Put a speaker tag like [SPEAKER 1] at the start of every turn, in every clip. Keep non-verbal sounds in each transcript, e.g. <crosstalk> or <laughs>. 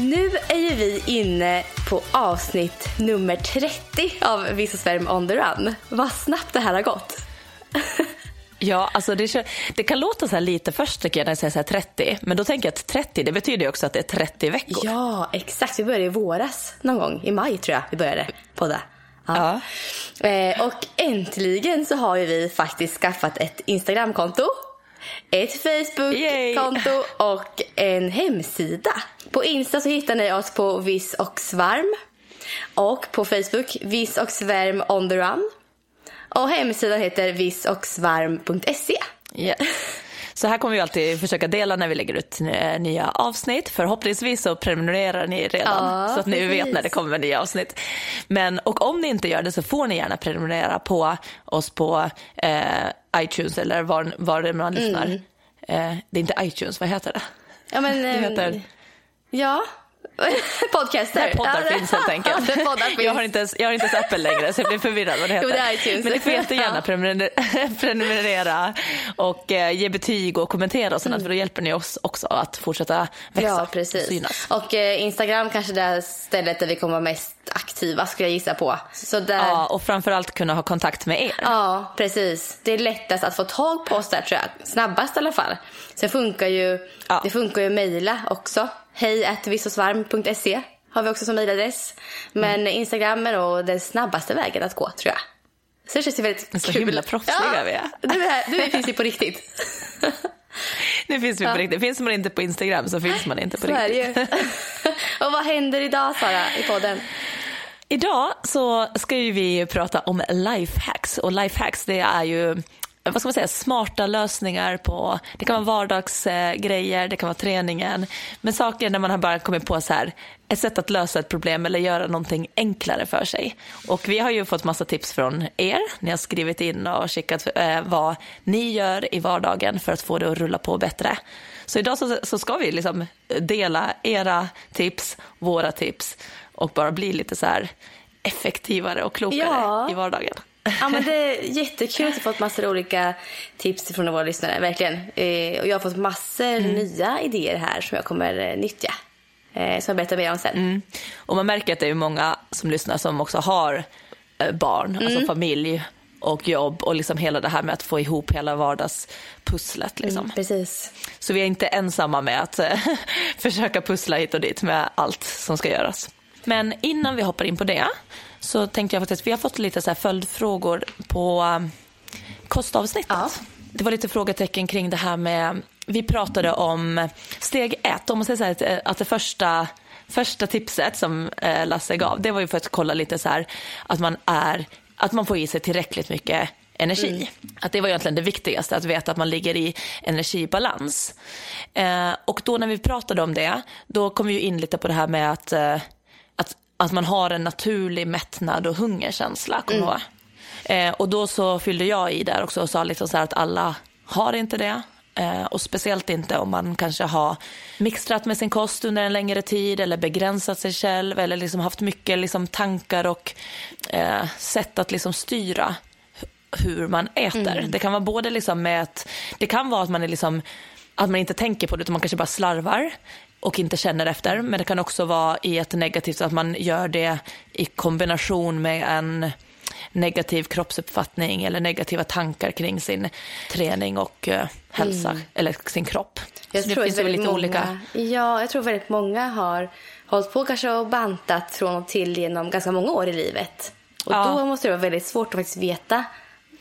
[SPEAKER 1] Nu är ju vi inne på avsnitt nummer 30 av Vissa Svärm on the run. Vad snabbt det här har gått. <laughs>
[SPEAKER 2] Ja, alltså det, det kan låta så här lite först tycker jag när jag säger så här 30. Men då tänker jag att 30, det betyder ju också att det är 30 veckor.
[SPEAKER 1] Ja, exakt. Vi började i våras någon gång. I maj tror jag vi började podda.
[SPEAKER 2] Ja.
[SPEAKER 1] Eh, och äntligen så har ju vi faktiskt skaffat ett Instagramkonto, ett Facebook-konto och en hemsida. På Insta så hittar ni oss på Viss och Svarm. Och på Facebook Viss och Svärm on the run. Och hemsidan heter vissochsvarm.se.
[SPEAKER 2] Ja. Så här kommer vi alltid försöka dela när vi lägger ut eh, nya avsnitt. Förhoppningsvis så prenumererar ni redan
[SPEAKER 1] Ja,
[SPEAKER 2] så att ni
[SPEAKER 1] precis.
[SPEAKER 2] vet när det kommer nya avsnitt. Men, och om ni inte gör det så får ni gärna prenumerera på oss på eh, iTunes eller var, var det man lyssnar.
[SPEAKER 1] Mm.
[SPEAKER 2] Eh, det är inte iTunes, vad heter det?
[SPEAKER 1] Ja, men...
[SPEAKER 2] Det heter...
[SPEAKER 1] Ja. <laughs> Podcaster.
[SPEAKER 2] Där poddar
[SPEAKER 1] Ja,
[SPEAKER 2] finns helt <laughs> enkelt.
[SPEAKER 1] Ja, poddar finns.
[SPEAKER 2] Jag har inte ens, jag har inte ens Apple längre så jag blir förvirrad vad det heter.
[SPEAKER 1] Jo, det är iTunes.
[SPEAKER 2] Men ni får jättegärna <laughs> prenumerera och eh, ge betyg och kommentera och sånt
[SPEAKER 1] Mm.
[SPEAKER 2] för då hjälper ni oss också att fortsätta växa
[SPEAKER 1] Ja,
[SPEAKER 2] och
[SPEAKER 1] precis.
[SPEAKER 2] synas.
[SPEAKER 1] Och eh, Instagram kanske det är stället där vi kommer vara mest aktiva skulle jag gissa på. Så där...
[SPEAKER 2] Ja, och framförallt kunna ha kontakt med er.
[SPEAKER 1] Ja, precis. Det är lättast att få tag på oss där tror jag. Snabbast i alla fall. Sen funkar ju,
[SPEAKER 2] Ja.
[SPEAKER 1] det funkar ju att mejla också. Hej vissosvarm.se har vi också som mejladress. Men
[SPEAKER 2] Mm.
[SPEAKER 1] Instagram är nog den snabbaste vägen att gå tror jag. Så det känns ju väldigt
[SPEAKER 2] Så
[SPEAKER 1] kul.
[SPEAKER 2] himla proffsiga vi är.
[SPEAKER 1] Du, är, du finns ju på riktigt. <laughs>
[SPEAKER 2] Nu finns vi på riktigt. Finns man inte på Instagram så finns man inte på
[SPEAKER 1] Så är det
[SPEAKER 2] riktigt.
[SPEAKER 1] ju. <laughs> Och vad händer idag Sara i podden?
[SPEAKER 2] Idag så ska ju vi prata om lifehacks och lifehacks det är ju vad ska man säga, smarta lösningar på, det kan vara vardagsgrejer, det kan vara träningen, men saker när man har bara kommit på så här, ett sätt att lösa ett problem eller göra någonting enklare för sig. Och vi har ju fått massa tips från er, ni har skrivit in och skickat eh, vad ni gör i vardagen för att få det att rulla på bättre. Så idag så, så ska vi liksom dela era tips, våra tips och bara bli lite så här effektivare och klokare
[SPEAKER 1] Ja.
[SPEAKER 2] i vardagen.
[SPEAKER 1] Ja, men det är jättekul att ha fått massor av olika tips från våra lyssnare, verkligen. Eh, och jag har fått massor
[SPEAKER 2] Mm.
[SPEAKER 1] nya idéer här som jag kommer eh, nyttja. Eh, som jag berättar mer om sen.
[SPEAKER 2] Mm. Och man märker att det är många som lyssnar som också har barn,
[SPEAKER 1] Mm.
[SPEAKER 2] alltså familj och jobb och liksom hela det här med att få ihop hela vardagspusslet. Liksom.
[SPEAKER 1] Mm, precis.
[SPEAKER 2] Så vi är inte ensamma med att <laughs> försöka pussla hit och dit med allt som ska göras. Men innan vi hoppar in på det så tänkte jag faktiskt, vi har fått lite så här följdfrågor på um, kostavsnittet.
[SPEAKER 1] Ja.
[SPEAKER 2] Det var lite frågetecken kring det här med, vi pratade om steg ett, om man säger så här, att, eh, att det första Första tipset som eh, Lasse gav, det var ju för att kolla lite så här att man är, att man får i sig tillräckligt mycket energi. Att det var egentligen det viktigaste, att veta att man ligger i energibalans. Eh, och då när vi pratade om det, då kom vi ju in lite på det här med att, eh, att, man har en naturlig mättnad och hungerkänsla, kommer ihåg? Eh, och då så fyllde jag i där också och sa liksom så här att alla har inte det. Eh, och speciellt inte om man kanske har mixtrat med sin kost under en längre tid eller begränsat sig själv eller liksom haft mycket liksom tankar och eh, sätt att liksom styra hu- hur man äter. Det kan vara både liksom med att, det kan vara att man är liksom att man inte tänker på det utan man kanske bara slarvar och inte känner efter. Men det kan också vara i ett negativt att man gör det i kombination med en negativ kroppsuppfattning eller negativa tankar kring sin träning och eh, hälsa eller sin kropp.
[SPEAKER 1] Jag
[SPEAKER 2] Så det
[SPEAKER 1] tror
[SPEAKER 2] finns
[SPEAKER 1] väldigt
[SPEAKER 2] lite
[SPEAKER 1] många,
[SPEAKER 2] olika.
[SPEAKER 1] Ja, jag tror väldigt många har hållit på kanske och bantat från och till genom ganska många år i livet. Och
[SPEAKER 2] Ja.
[SPEAKER 1] då måste det vara väldigt svårt att faktiskt veta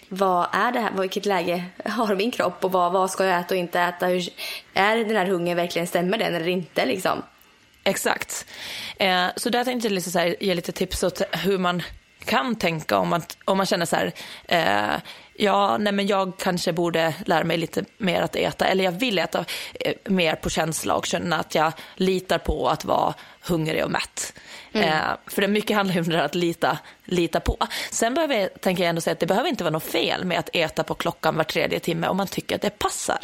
[SPEAKER 1] vad är det här, vilket läge har min kropp och vad, vad ska jag äta och inte äta? Hur, är den här hungern verkligen, stämmer den eller inte liksom?
[SPEAKER 2] Exakt. Eh, så där tänkte jag liksom så här, ge lite tips åt hur man kan tänka om man, om man känner så här, eh, ja, nej men jag kanske borde lära mig lite mer att äta, eller jag vill äta eh, mer på känsla och känna att jag litar på att vara hungrig och mätt. Mm. Eh, för det mycket handlar ju om det att lita, lita på. Sen behöver, tänker jag ändå säga att det behöver inte vara något fel med att äta på klockan var tredje timme om man tycker att det passar.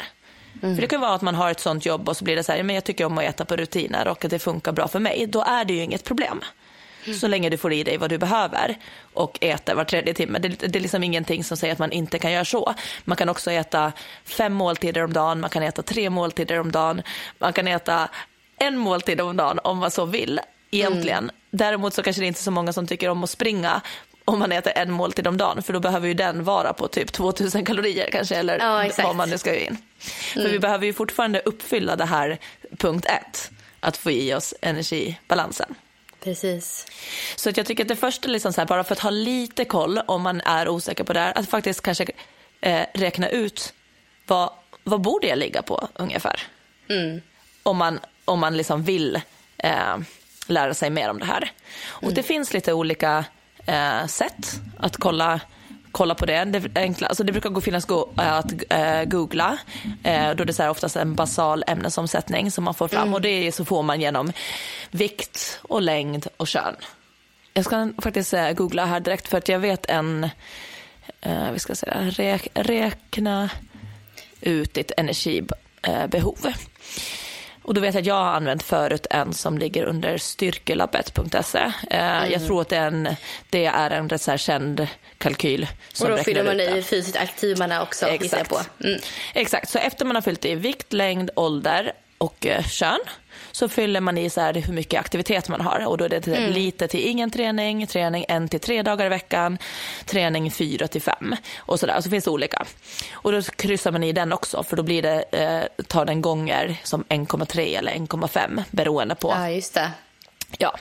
[SPEAKER 2] Mm. För det kan vara att man har ett sånt jobb och så blir det så här, men jag tycker om att äta på rutiner och att det funkar bra för mig. Då är det ju inget problem. Mm. Så länge du får i dig vad du behöver och äter var tredje timme. Det, det, är liksom ingenting som säger att man inte kan göra så. Man kan också äta fem måltider om dagen, man kan äta tre måltider om dagen, man kan äta en måltid om dagen om man så vill egentligen. Mm. Däremot så kanske det inte är så många som tycker om att springa om man äter en måltid om dagen för då behöver ju den vara på typ 2000 kalorier kanske eller ja, vad man nu ska in. Mm. För vi behöver ju fortfarande uppfylla det här punkt ett, att få i oss energibalansen.
[SPEAKER 1] Precis.
[SPEAKER 2] Så att jag tycker att det första, liksom så här, bara för att ha lite koll om man är osäker på det här, att faktiskt kanske eh, räkna ut vad, vad borde jag ligga på ungefär? Mm. Om man, om man liksom vill eh, lära sig mer om det här. Och mm. det finns lite olika eh, sätt att kolla kolla på det. Det, enkla, alltså det brukar gå, finnas go, att äh, googla. Äh, då det är oftast en basal ämnesomsättning som man får fram. Mm. Och det så får man genom vikt och längd och kön. Jag ska faktiskt äh, googla här direkt för att jag vet en, vi ska säga, räk, räkna ut ditt energibehov. Och då vet jag att jag har använt förut en som ligger under styrkelabbet.se. Mm. Jag tror att det är en, det är en rätt så känd kalkyl.
[SPEAKER 1] Och då fyller man i fysiskt aktiv man är också,
[SPEAKER 2] Exakt. på. Mm. Exakt, så efter man har fyllt i vikt, längd, ålder och eh, kön så fyller man i så här hur mycket aktivitet man har. Och då är det mm. lite till ingen träning, träning en till tre dagar i veckan, träning fyra till fem och så där. Så finns det olika. Och då kryssar man i den också för då blir det, eh, tar den gånger som 1,3 eller 1,5 beroende på.
[SPEAKER 1] Ja, just det.
[SPEAKER 2] Ja.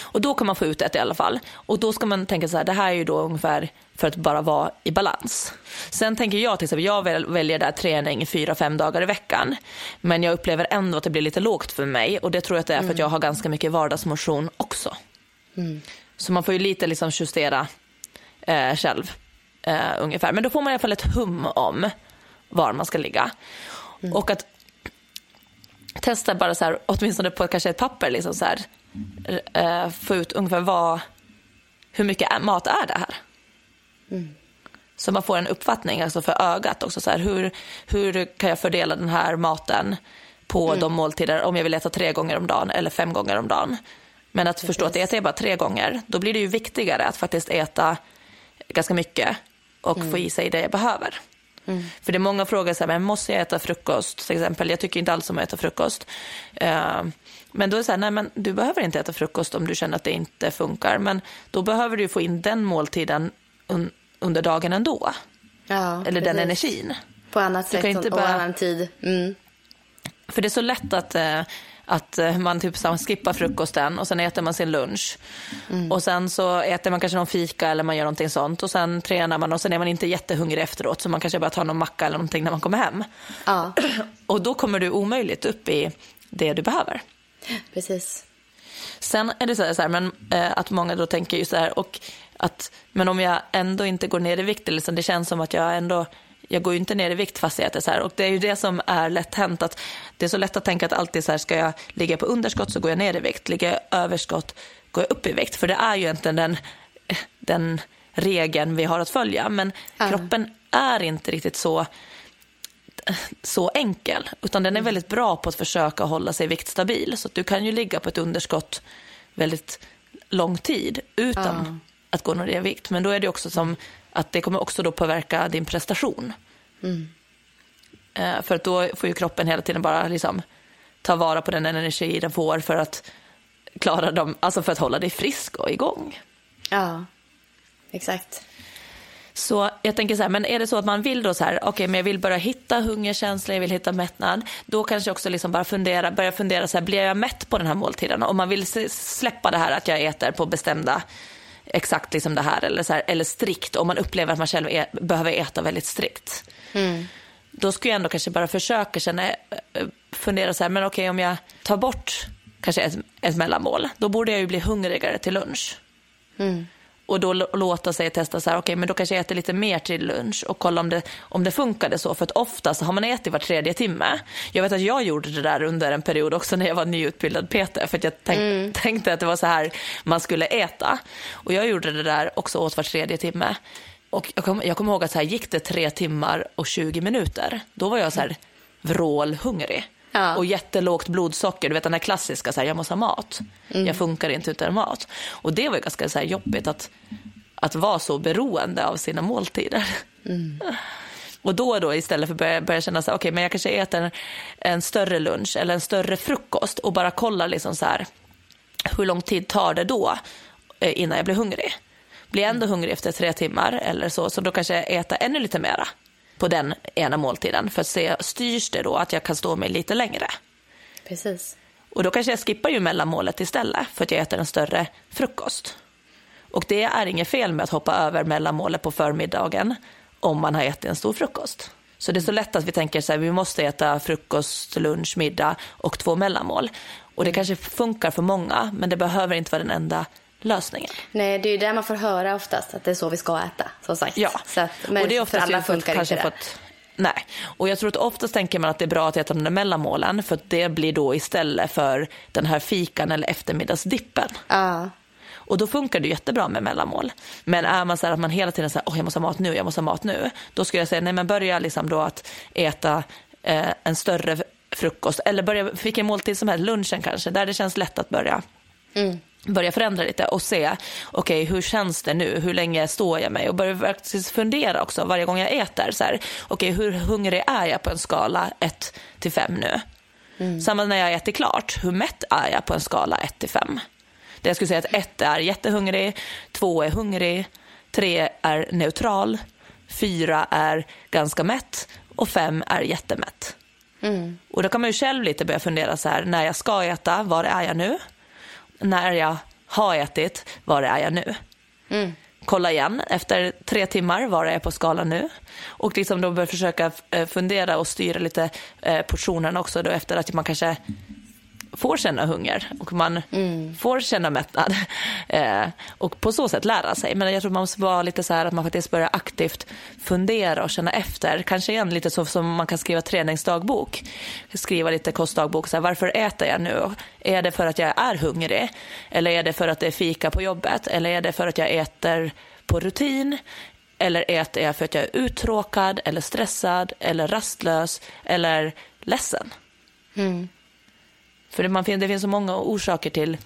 [SPEAKER 2] Och då kan man få ut ett i alla fall. Och då ska man tänka så här, det här är ju då ungefär för att bara vara i balans. Sen tänker jag till exempel, jag väljer där träning fyra, fem dagar i veckan. Men jag upplever ändå att det blir lite lågt för mig och det tror jag att det är för att jag har ganska mycket vardagsmotion också. Mm. Så man får ju lite liksom justera eh, själv eh, ungefär. Men då får man i alla fall ett hum om var man ska ligga. Mm. Och att testa bara så här, åtminstone på kanske ett papper, liksom så här, eh, få ut ungefär vad, hur mycket mat är det här. Mm. Så man får en uppfattning alltså för ögat också. Så här, hur, hur kan jag fördela den här maten på mm. de måltider om jag vill äta tre gånger om dagen eller fem gånger om dagen. Men att förstå att äta bara tre gånger, då blir det ju viktigare att faktiskt äta ganska mycket och mm. få i sig det jag behöver. Mm. För det är många frågor så här, men måste jag äta frukost till exempel? Jag tycker inte alls om att äta frukost. Uh, men då är det så här, nej men du behöver inte äta frukost om du känner att det inte funkar. Men då behöver du få in den måltiden un under dagen ändå. Ja, Eller precis. den energin.
[SPEAKER 1] På annat sätt inte och annan tid. Mm.
[SPEAKER 2] För det är så lätt att, eh, att eh, man typ skippar frukosten och sen äter man sin lunch. Mm. Och sen så äter man kanske någon fika eller man gör någonting sånt. Och sen tränar man och sen är man inte jättehungrig efteråt. Så man kanske bara tar någon macka eller någonting när man kommer hem. Ja. <clears throat> Och då kommer du omöjligt upp i det du behöver.
[SPEAKER 1] Precis.
[SPEAKER 2] Sen är det så här, så här men, äh, att många då tänker ju så här, och att, men om jag ändå inte går ner i vikt, liksom, det känns som att jag ändå jag går ju inte ner i vikt fast jag äter så här. Och det är ju det som är lätt hänt. Att det är så lätt att tänka att alltid så här, ska jag ligga på underskott så går jag ner i vikt. Ligger jag överskott går jag upp i vikt. För det är ju egentligen den, den regeln vi har att följa. Men mm. kroppen är inte riktigt så, så enkel. Utan den är väldigt bra på att försöka hålla sig viktstabil. Så du kan ju ligga på ett underskott väldigt lång tid utan mm att gå ner i vikt. Men då är det också som att det kommer också då påverka din prestation. Mm. Eh, för att då får ju kroppen hela tiden bara liksom ta vara på den energi den får för att klara dem, alltså för att hålla dig frisk och igång.
[SPEAKER 1] Ja, exakt.
[SPEAKER 2] Så jag tänker så här, men är det så att man vill då så här, okej, okay, men jag vill börja hitta hungerkänsla, jag vill hitta mättnad, då kanske också liksom bara fundera, börja fundera så här, blir jag mätt på den här måltiden? Om man vill släppa det här att jag äter på bestämda exakt liksom det här eller, så här, eller strikt om man upplever att man själv är, behöver äta väldigt strikt. Mm. Då skulle jag ändå kanske bara försöka känna, eh, fundera så här, men okej om jag tar bort kanske ett, ett mellanmål, då borde jag ju bli hungrigare till lunch. Mm. Och då låta sig testa så här, okej okay, men då kanske jag äter lite mer till lunch och kolla om det, om det funkade så. För att oftast har man ätit var tredje timme. Jag vet att jag gjorde det där under en period också när jag var nyutbildad PT. För att jag tänk, mm. tänkte att det var så här man skulle äta. Och jag gjorde det där också åt var tredje timme. Och jag kommer kom ihåg att så här, gick det tre timmar och 20 minuter, då var jag så här vrålhungrig. Ja. Och jättelågt blodsocker, du vet den här klassiska, så här, jag måste ha mat. Mm. Jag funkar inte utan mat. Och det var ju ganska så här, jobbigt att, att vara så beroende av sina måltider. Mm. Och då och då istället för att börja, börja känna så här, okej okay, men jag kanske äter en, en, större lunch eller en större frukost och bara kollar liksom så här, hur lång tid tar det då eh, innan jag blir hungrig? Blir jag ändå hungrig efter tre timmar eller så, så då kanske jag äter ännu lite mera på den ena måltiden för att se, styrs det då att jag kan stå mig lite längre?
[SPEAKER 1] Precis.
[SPEAKER 2] Och då kanske jag skippar ju mellanmålet istället för att jag äter en större frukost. Och det är inget fel med att hoppa över mellanmålet på förmiddagen om man har ätit en stor frukost. Så det är så lätt att vi tänker så här, vi måste äta frukost, lunch, middag och två mellanmål. Och det kanske funkar för många, men det behöver inte vara den enda lösningen.
[SPEAKER 1] Nej, det är ju där man får höra oftast att det är så vi ska äta, som sagt.
[SPEAKER 2] Ja,
[SPEAKER 1] så att, men och det är oftast för alla funkar inte det. Fått,
[SPEAKER 2] nej, och jag tror att oftast tänker man att det är bra att äta de där mellanmålen för att det blir då istället för den här fikan eller eftermiddagsdippen.
[SPEAKER 1] Ja.
[SPEAKER 2] Och då funkar det jättebra med mellanmål. Men är man så här att man hela tiden säger, oh, jag måste ha mat nu, jag måste ha mat nu. Då skulle jag säga, nej men börja liksom då att äta eh, en större frukost eller börja vilken måltid som helst, lunchen kanske, där det känns lätt att börja. Mm börja förändra lite och se, okej okay, hur känns det nu, hur länge står jag mig och börja faktiskt fundera också varje gång jag äter, så här, okej okay, hur hungrig är jag på en skala 1 till 5 nu? Mm. Samma när jag äter klart, hur mätt är jag på en skala 1 till 5? Det jag skulle säga att 1 är jättehungrig, 2 är hungrig, 3 är neutral, 4 är ganska mätt och 5 är jättemätt. Mm. Och då kan man ju själv lite börja fundera så här, när jag ska äta, var är jag nu? När jag har ätit, var är jag nu? Mm. Kolla igen efter tre timmar, var är jag på skalan nu? Och liksom då börja försöka eh, fundera och styra lite eh, portionen också då efter att man kanske får känna hunger och man mm. får känna mättnad <laughs> eh, och på så sätt lära sig. Men jag tror man måste vara lite så här att man faktiskt börjar aktivt fundera och känna efter. Kanske igen lite så som man kan skriva träningsdagbok. Skriva lite kostdagbok. Så här, varför äter jag nu? Är det för att jag är hungrig? Eller är det för att det är fika på jobbet? Eller är det för att jag äter på rutin? Eller äter jag för att jag är uttråkad eller stressad eller rastlös eller ledsen? Mm. För det, man, det finns så många orsaker till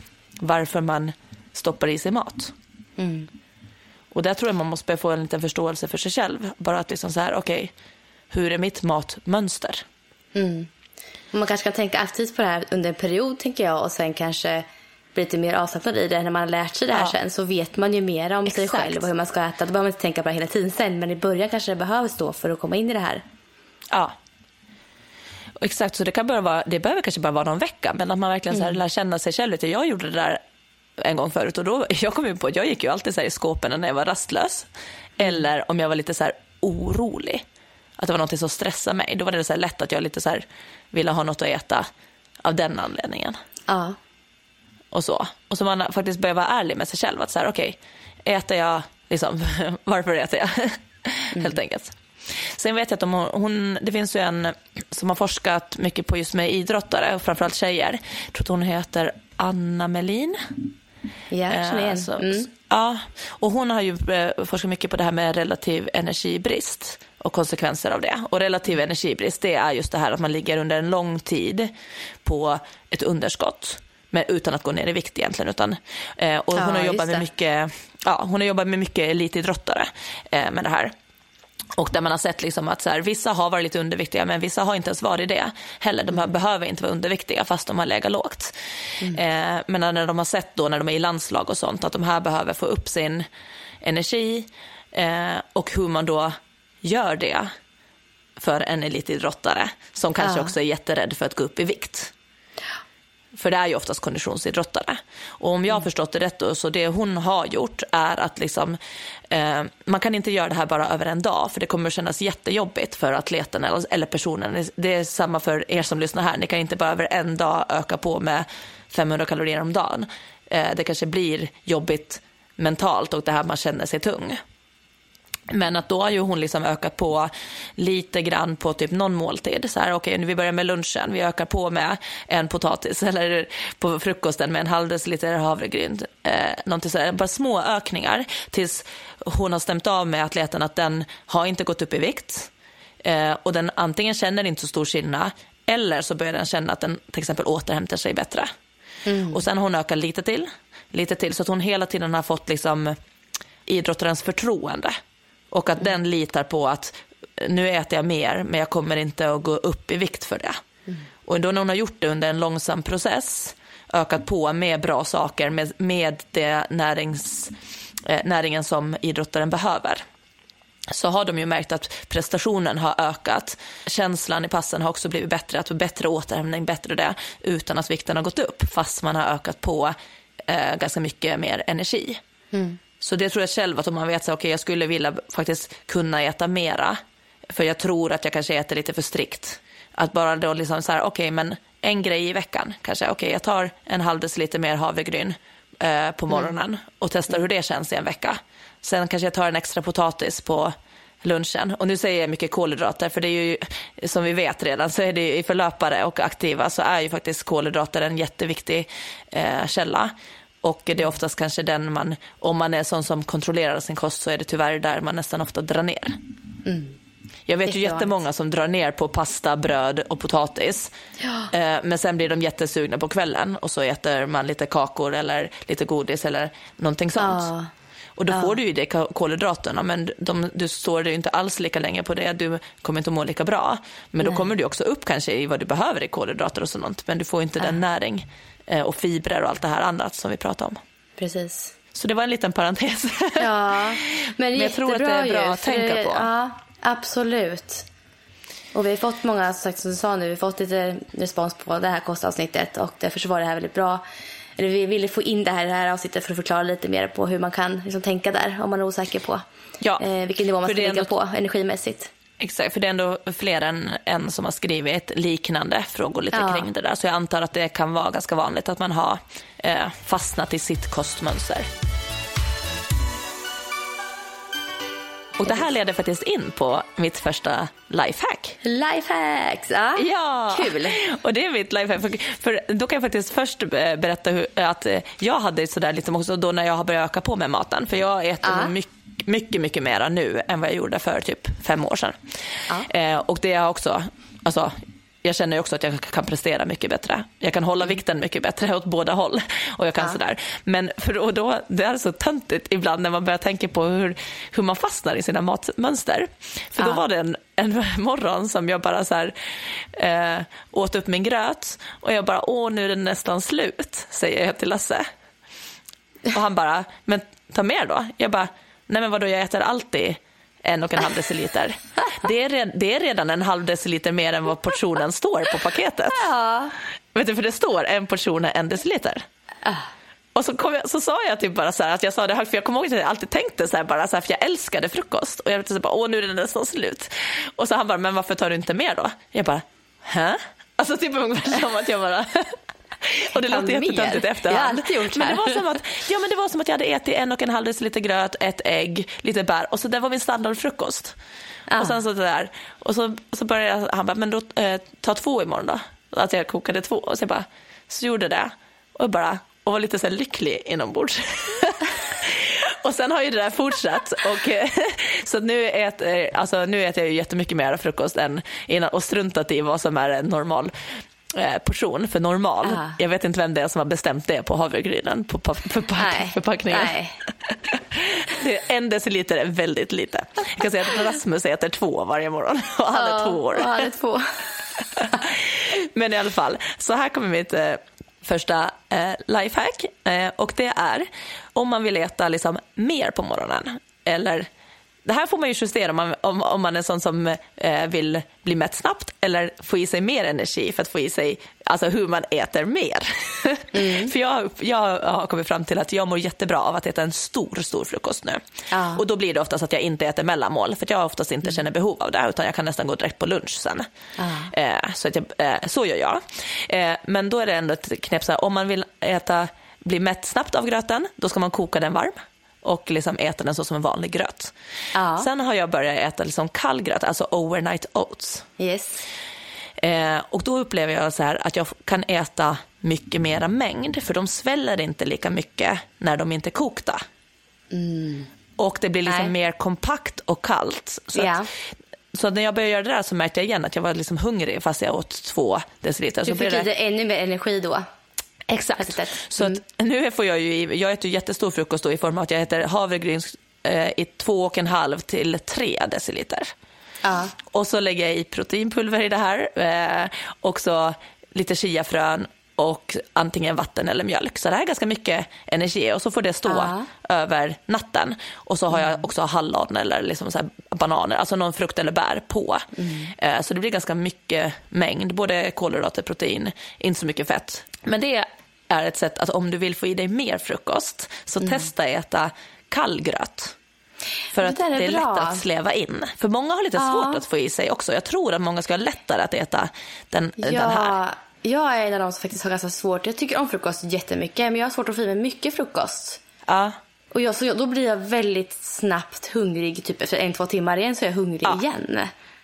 [SPEAKER 2] varför man stoppar i sig mat. Mm. Och där tror jag man måste få en liten förståelse för sig själv. Bara att liksom så här, okej, okay, hur är mitt matmönster?
[SPEAKER 1] Mm. Man kanske kan tänka aktivt på det här under en period, tänker jag, och sen kanske bli lite mer avslappnad i det. När man har lärt sig det här ja. sen så vet man ju mer om Exakt. sig själv och hur man ska äta. Då behöver man inte tänka på det hela tiden sen, men i början kanske det behövs då för att komma in i det här.
[SPEAKER 2] Ja, Exakt, så det, kan bara vara, det behöver kanske bara vara någon vecka, men att man verkligen så här, mm. lär känna sig själv lite. Jag gjorde det där en gång förut och då, <laughs> jag kom ju på att jag gick ju alltid så i skåpen när jag var rastlös. Eller om jag var lite så orolig, att det var något som stressade mig. Då var det så lätt att jag lite så ville ha något att äta av den anledningen.
[SPEAKER 1] Ja.
[SPEAKER 2] Och så. Och så man faktiskt börjar vara ärlig med sig själv. Att så här, okej, okay, äter jag, liksom, <laughs> varför äter jag? <laughs> Mm. Helt enkelt. Sen vet jag att de, hon, det finns ju en som har forskat mycket på just med idrottare och framförallt tjejer. Jag tror att hon heter Anna Melin.
[SPEAKER 1] Ja,
[SPEAKER 2] eh,
[SPEAKER 1] så, mm.
[SPEAKER 2] Ja, och hon har ju eh, forskat mycket på det här med relativ energibrist och konsekvenser av det. Och relativ energibrist, det är just det här att man ligger under en lång tid på ett underskott. Men utan att gå ner i vikt egentligen. Utan, eh, och hon, ja, har jobbat med mycket, ja, hon har jobbat med mycket elitidrottare eh, med det här. Och där man har sett liksom att så här, vissa har varit lite underviktiga men vissa har inte ens varit det heller. De behöver inte vara underviktiga fast de har legat lågt. Mm. Eh, men när de har sett då när de är i landslag och sånt att de här behöver få upp sin energi eh, och hur man då gör det för en elitidrottare som kanske ja. också är jätterädd för att gå upp i vikt. För det är ju oftast konditionsidrottare. Och om jag har förstått det rätt då, så det hon har gjort är att liksom, eh, man kan inte göra det här bara över en dag för det kommer kännas jättejobbigt för atleten eller, eller personen. Det är samma för er som lyssnar här, ni kan inte bara över en dag öka på med 500 kalorier om dagen. Eh, det kanske blir jobbigt mentalt och det här man känner sig tung. Men att då har ju hon liksom ökat på lite grann på typ någon måltid. Så här, okej, okay, vi börjar med lunchen, vi ökar på med en potatis <laughs> eller på frukosten med en halv deciliter havregryn. Eh, någonting sådär. Bara små ökningar tills hon har stämt av med atleten att den har inte gått upp i vikt eh, och den antingen känner inte så stor skillnad eller så börjar den känna att den till exempel återhämtar sig bättre. Mm. Och sen har hon ökat lite till, lite till så att hon hela tiden har fått liksom idrottarens förtroende och att den litar på att nu äter jag mer men jag kommer inte att gå upp i vikt för det. Mm. Och då när hon har gjort det under en långsam process, ökat på med bra saker, med, med det närings, eh, näringen som idrottaren behöver så har de ju märkt att prestationen har ökat. Känslan i passen har också blivit bättre, att bättre återhämtning, bättre det, utan att vikten har gått upp, fast man har ökat på eh, ganska mycket mer energi. Mm. Så det tror jag själv att om man vet att okay, jag skulle vilja faktiskt kunna äta mera, för jag tror att jag kanske äter lite för strikt. Att bara då liksom så här, okej okay, men en grej i veckan kanske, okej okay, jag tar en halv deciliter mer havregryn eh, på morgonen mm. och testar hur det känns i en vecka. Sen kanske jag tar en extra potatis på lunchen. Och nu säger jag mycket kolhydrater, för det är ju som vi vet redan så är det ju för löpare och aktiva så är ju faktiskt kolhydrater en jätteviktig eh, källa. Och det är oftast kanske den man, om man är sån som kontrollerar sin kost så är det tyvärr där man nästan ofta drar ner. Mm. Jag vet ju jättemånga som drar ner på pasta, bröd och potatis. Ja. Eh, men sen blir de jättesugna på kvällen och så äter man lite kakor eller lite godis eller någonting sånt. Ja. Och då ja. får du ju det kolhydraterna men de, du står ju inte alls lika länge på det. Du kommer inte att må lika bra. Men Nej. då kommer du också upp kanske i vad du behöver i kolhydrater och sånt. Men du får inte den näring och fibrer och allt det här annat som vi pratade om.
[SPEAKER 1] Precis.
[SPEAKER 2] Så det var en liten parentes.
[SPEAKER 1] Ja, men, <laughs> men
[SPEAKER 2] jag tror att det är bra ju, att tänka på.
[SPEAKER 1] Ja, absolut. Och vi har fått många, sagt, som du sa nu, vi har fått lite respons på det här kostavsnittet och därför var det här väldigt bra. Eller vi ville få in det här i det här avsnittet för att förklara lite mer på hur man kan liksom, tänka där om man är osäker på ja, eh, vilken nivå man ska ligga ändå... på energimässigt.
[SPEAKER 2] Exakt, för det är ändå fler än en som har skrivit liknande frågor lite ja. kring det där. Så jag antar att det kan vara ganska vanligt att man har eh, fastnat i sitt kostmönster. Och det här leder faktiskt in på mitt första lifehack.
[SPEAKER 1] Lifehacks, ja.
[SPEAKER 2] ja.
[SPEAKER 1] Kul. <laughs>
[SPEAKER 2] Och det är mitt lifehack. För, för då kan jag faktiskt först berätta hur, att jag hade sådär lite också då när jag har börjat öka på med maten. För jag äter ja. mycket mycket, mycket mera nu än vad jag gjorde för typ fem år sedan. Ja. Eh, och det är också, alltså, jag känner också att jag kan prestera mycket bättre. Jag kan hålla mm. vikten mycket bättre åt båda håll. <laughs> Och jag kan ja. sådär. Men för då, det är så töntigt ibland när man börjar tänka på hur, hur man fastnar i sina matmönster. För ja. då var det en, en <laughs> morgon som jag bara så här, eh, åt upp min gröt och jag bara, åh nu är den nästan slut, säger jag till Lasse. Och han bara, men ta mer då. Jag bara, nej men vadå jag äter alltid en och en halv deciliter. <laughs> Det är, det är redan en halv deciliter mer än vad portionen står på paketet. Ja. Vet du, för det står en portion är en deciliter. Uh. Och så, jag, så sa jag typ bara så här, att jag sa det högt, för jag kommer ihåg att jag alltid tänkte så här bara så här, för jag älskade frukost. Och jag tänkte så bara, åh nu är den nästan slut. Och så han bara, men varför tar du inte mer då? Jag bara, hä? Alltså typ ungefär som att jag bara, <laughs> <laughs> och det låter jättetöntigt efterhand. Jag har
[SPEAKER 1] alltid gjort
[SPEAKER 2] men det var som att, ja, men det var som att jag hade ätit en och en halv deciliter gröt, ett ägg, lite bär och så det var min standardfrukost. Ah. Och sen så det där. Och så, så började han bara, men då eh, ta två imorgon då. Att jag kokade två. Och så jag bara, så gjorde det. Och bara, och var lite så lycklig inombords. <laughs> och sen har ju det där fortsatt. Och, så nu äter, alltså, nu äter jag ju jättemycket mer frukost än innan och struntat i vad som är en normal Eh, portion för normal. Ah. Jag vet inte vem det är som har bestämt det på havregrynen på förpack förpackningen. Nej. det är en deciliter är väldigt lite. Jag kan säga att Rasmus äter två varje morgon <laughs> och han är två år.
[SPEAKER 1] han är två.
[SPEAKER 2] Men i alla fall, så här kommer mitt eh, första eh, lifehack eh, och det är om man vill äta liksom mer på morgonen eller det här får man ju justera om man, om, om man är sån som eh, vill bli mätt snabbt eller få i sig mer energi för att få i sig alltså hur man äter mer. <laughs> Mm. för jag, jag har kommit fram till att jag mår jättebra av att äta en stor, stor frukost nu. Ah. Och då blir det oftast att jag inte äter mellanmål för att jag oftast inte mm. känner behov av det utan jag kan nästan gå direkt på lunch sen. Ah. Eh, så, att jag, eh, så gör jag. Eh, men då är det ändå ett knep så här, om man vill äta, bli mätt snabbt av gröten, då ska man koka den varm och liksom äta den så som en vanlig gröt.
[SPEAKER 1] Ja.
[SPEAKER 2] Sen har jag börjat äta liksom kall gröt, alltså overnight oats.
[SPEAKER 1] Yes.
[SPEAKER 2] Eh, och då upplever jag så här att jag kan äta mycket mera mängd, för de sväller inte lika mycket när de inte är kokta. Och det blir liksom
[SPEAKER 1] Nej.
[SPEAKER 2] mer kompakt och kallt. Så,
[SPEAKER 1] Ja.
[SPEAKER 2] att, så när jag började göra det där så märkte jag igen att jag var liksom hungrig fast jag åt två deciliter.
[SPEAKER 1] Du fick
[SPEAKER 2] det...
[SPEAKER 1] dig ännu mer energi då.
[SPEAKER 2] Exakt.
[SPEAKER 1] Sättet.
[SPEAKER 2] Så att nu får jag ju, jag äter ju jättestor frukost då i form av att jag äter havregryn eh, i två och en halv till tre deciliter.
[SPEAKER 1] Ja.
[SPEAKER 2] Och så lägger jag i proteinpulver i det här. Eh, och så lite chiafrön och antingen vatten eller mjölk. Så det här är ganska mycket energi och så får det stå
[SPEAKER 1] Ja.
[SPEAKER 2] över natten. Och så har jag också hallon eller liksom så bananer, alltså någon frukt eller bär på. Eh, så det blir ganska mycket mängd, både kolhydrater, protein, inte så mycket fett. Men det är ett sätt att om du vill få i dig mer frukost så testa äta kall gröt. För att
[SPEAKER 1] Det är
[SPEAKER 2] det är lätt att sleva in. För många har lite
[SPEAKER 1] Ja.
[SPEAKER 2] svårt att få i sig också. Jag tror att många ska ha lättare att äta den, den här.
[SPEAKER 1] Ja, jag är en av de som faktiskt har ganska svårt. Jag tycker om frukost jättemycket, men jag har svårt att få i mig mycket frukost.
[SPEAKER 2] Ja.
[SPEAKER 1] Och jag, så då blir jag väldigt snabbt hungrig. Typ efter en, två timmar igen så är jag hungrig
[SPEAKER 2] Ja.
[SPEAKER 1] igen.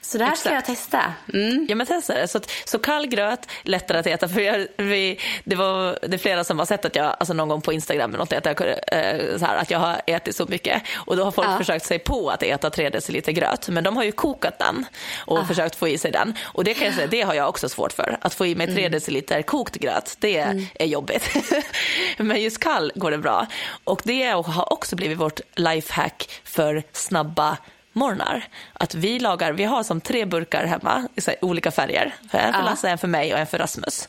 [SPEAKER 1] Så det här ska jag testa. Mm.
[SPEAKER 2] Ja men testa det. Så, så kall gröt, lättare att äta. För jag, vi, det, var, det är flera som har sett att jag, alltså någon gång på Instagram eller något, att jag, eh, så här, att jag har ätit så mycket. Och då har folk
[SPEAKER 1] Ja.
[SPEAKER 2] försökt sig på att äta tre deciliter gröt. Men de har ju kokat den och
[SPEAKER 1] Ah.
[SPEAKER 2] försökt få i sig den. Och det kan jag säga, det har jag också svårt för. Att få i mig tre
[SPEAKER 1] Mm.
[SPEAKER 2] deciliter kokt gröt, det är jobbigt. <laughs> men just kall går det bra. Och det har också blivit vårt lifehack för snabba morgnar. Att vi lagar, vi har som tre burkar hemma i olika färger. För en för. Lasse, en för mig och en för Rasmus.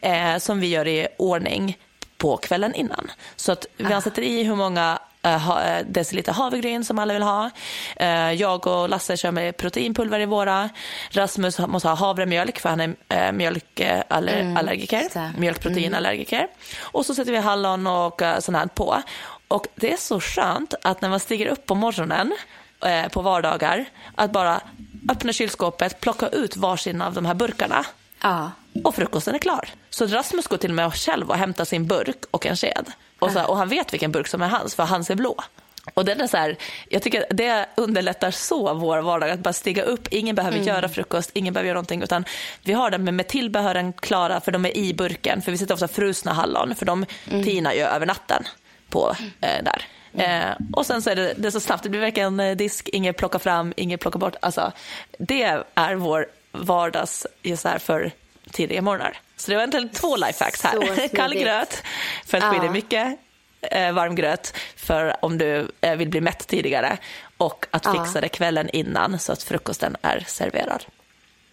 [SPEAKER 2] Eh, som vi gör i ordning på kvällen innan. Så att vi sätter i hur många eh, deciliter havregryn som alla vill ha. Eh, jag och Lasse kör med proteinpulver i våra. Rasmus måste ha havremjölk för han är mjölkallergiker.
[SPEAKER 1] just det.
[SPEAKER 2] Mjölkproteinallergiker. Och så sätter vi hallon och sånt här på. Och det är så skönt att när man stiger upp på morgonen eh, på vardagar att bara öppna kylskåpet, plocka ut varsin av de här burkarna
[SPEAKER 1] Ja.
[SPEAKER 2] och frukosten är klar. Så Rasmus går till och med själv och hämtar sin burk och en sked. Och, så, och han vet vilken burk som är hans, för hans är blå. Och den är så här, jag tycker det underlättar så vår vardag att bara stiga upp. Ingen behöver göra frukost, ingen behöver göra någonting. Utan vi har den med, med tillbehören klara, för de är i burken. För vi sätter ofta frusna hallon, för de tinar ju över natten på eh, där. Eh, och sen så är det, det är så snabbt, det blir verkligen eh, disk, inget plocka fram, inget plocka bort. Alltså, det är vår vardags just här för tidiga morgnar. Så det var egentligen två lifehacks här. <laughs> Kall gröt för att få i dig mycket eh, varm gröt för om du eh, vill bli mätt tidigare och att
[SPEAKER 1] Ja.
[SPEAKER 2] fixa det kvällen innan så att frukosten är serverad.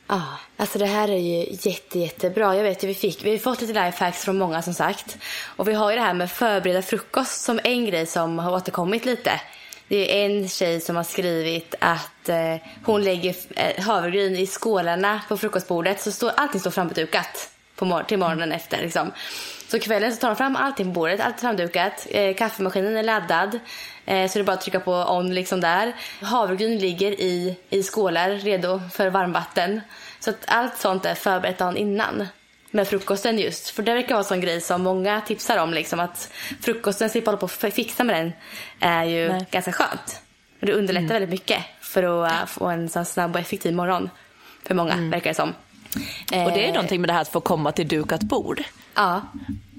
[SPEAKER 1] Ja, ah, alltså det här är ju jätte, jättebra. Jag vet ju, vi, fick, vi har fått lite lifehacks från många som sagt. Och vi har ju det här med förbereda frukost som en grej som har återkommit lite. Det är en tjej som har skrivit att eh, hon lägger eh, havregryn i skålarna på frukostbordet så står, allting står framdukat på mor- till morgonen efter. Liksom. Så kvällen så tar hon fram allting på bordet, allt framdukat. Eh, kaffemaskinen är laddad. Eh, så det är bara att trycka på on liksom där. Havregryn ligger i, i skålar redo för varmvatten. Så att allt sånt är förberett dagen innan. Med frukosten just. För det verkar vara en sån grej som många tipsar om. Liksom, att frukosten, slippa hålla på och fixa med den, är ju
[SPEAKER 2] Nej.
[SPEAKER 1] ganska skönt. Och det underlättar väldigt mycket för att äh, få en sån snabb och effektiv morgon. För många, verkar det som.
[SPEAKER 2] Och det är
[SPEAKER 1] Eh,
[SPEAKER 2] någonting med det här att få komma till dukat bord.
[SPEAKER 1] Ja.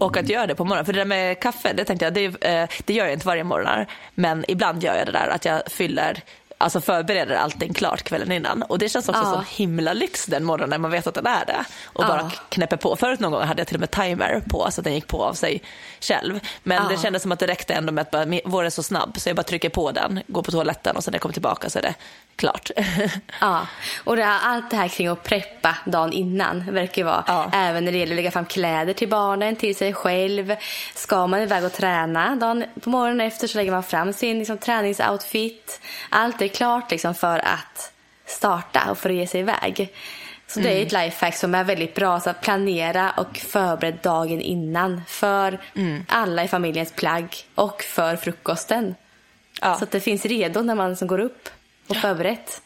[SPEAKER 2] Och att göra det på morgonen. För det där med kaffe, det tänkte jag, det, eh, det gör jag inte varje morgon. Men ibland gör jag det där att jag fyller, alltså förbereder allting klart kvällen innan. Och det känns också
[SPEAKER 1] Ja.
[SPEAKER 2] som himla lyx den morgonen när man vet att den är det. Och
[SPEAKER 1] Ja.
[SPEAKER 2] bara knäpper på. Förut någon gång hade jag till och med timer på så att den gick på av sig själv. Men
[SPEAKER 1] Ja.
[SPEAKER 2] det kändes som att det räckte ändå med att bara, vår är så snabb så jag bara trycker på den, går på toaletten och sen när jag kommer tillbaka så är det klart. <laughs>
[SPEAKER 1] Ja, och det, allt det här kring att preppa dagen innan verkar ju vara.
[SPEAKER 2] Ja.
[SPEAKER 1] Även när det gäller att lägga fram kläder till barnen, till sig själv. Ska man iväg och träna dagen på morgonen efter så lägger man fram sin liksom, träningsoutfit. Allt är klart liksom, för att starta och för att ge sig iväg. Så det är ett lifehack som är väldigt bra. Så att planera och förbereda dagen innan för alla i familjens plagg och för frukosten.
[SPEAKER 2] Ja.
[SPEAKER 1] Så att det finns redo när man som går upp och förberett.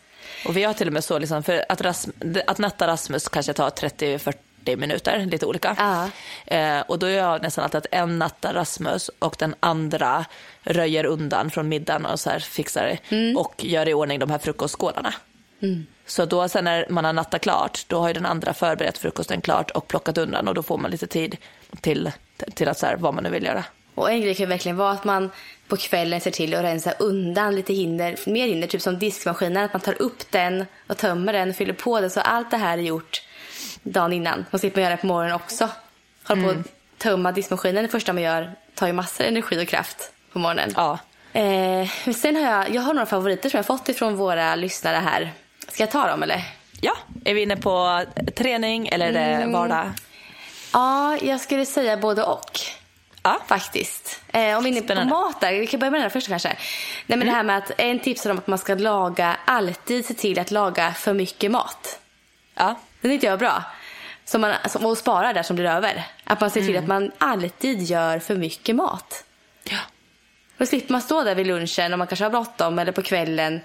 [SPEAKER 2] Och vi har till och med så, liksom, för att, Rasm- att natta Rasmus kanske tar 30-40 40 minuter, lite olika.
[SPEAKER 1] Ja.
[SPEAKER 2] Eh, och då gör jag nästan alltid att en nattar Rasmus och den andra röjer undan från middagen och så här fixar
[SPEAKER 1] Mm.
[SPEAKER 2] och gör i ordning de här frukostskålarna. Så då sen när man har nattat klart, då har ju den andra förberett frukosten klart och plockat undan och då får man lite tid till, till att så här, vad man nu vill göra.
[SPEAKER 1] Och en grej kan verkligen vara att man på kvällen ser till att rensa undan lite hinder, mer hinder, typ som diskmaskinen, att man tar upp den och tömmer den, fyller på den. Så allt det här är gjort dagen innan. Man slipper göra det på morgonen också. Hålla på att tömma diskmaskinen det första man gör tar ju massor energi och kraft på morgonen.
[SPEAKER 2] Ja.
[SPEAKER 1] Eh, men sen har jag, jag har några favoriter som jag fått ifrån våra lyssnare här. Ska jag ta dem eller?
[SPEAKER 2] ja, är vi inne på träning eller är det
[SPEAKER 1] Mm.
[SPEAKER 2] vardag?
[SPEAKER 1] Ja, jag skulle säga både och.
[SPEAKER 2] Ja.
[SPEAKER 1] Faktiskt. Eh, om vi är inne på mat där, vi kan börja med den här första kanske. Nej men det här med att en tips är om att man ska laga, alltid se till att laga för mycket mat.
[SPEAKER 2] Ja.
[SPEAKER 1] Det tyckte jag var bra. Som man, som, och spara där som blir över. Att man ser till att man alltid gör för mycket mat.
[SPEAKER 2] ja.
[SPEAKER 1] Då slipper man stå där vid lunchen om man kanske har bråttom eller på kvällen.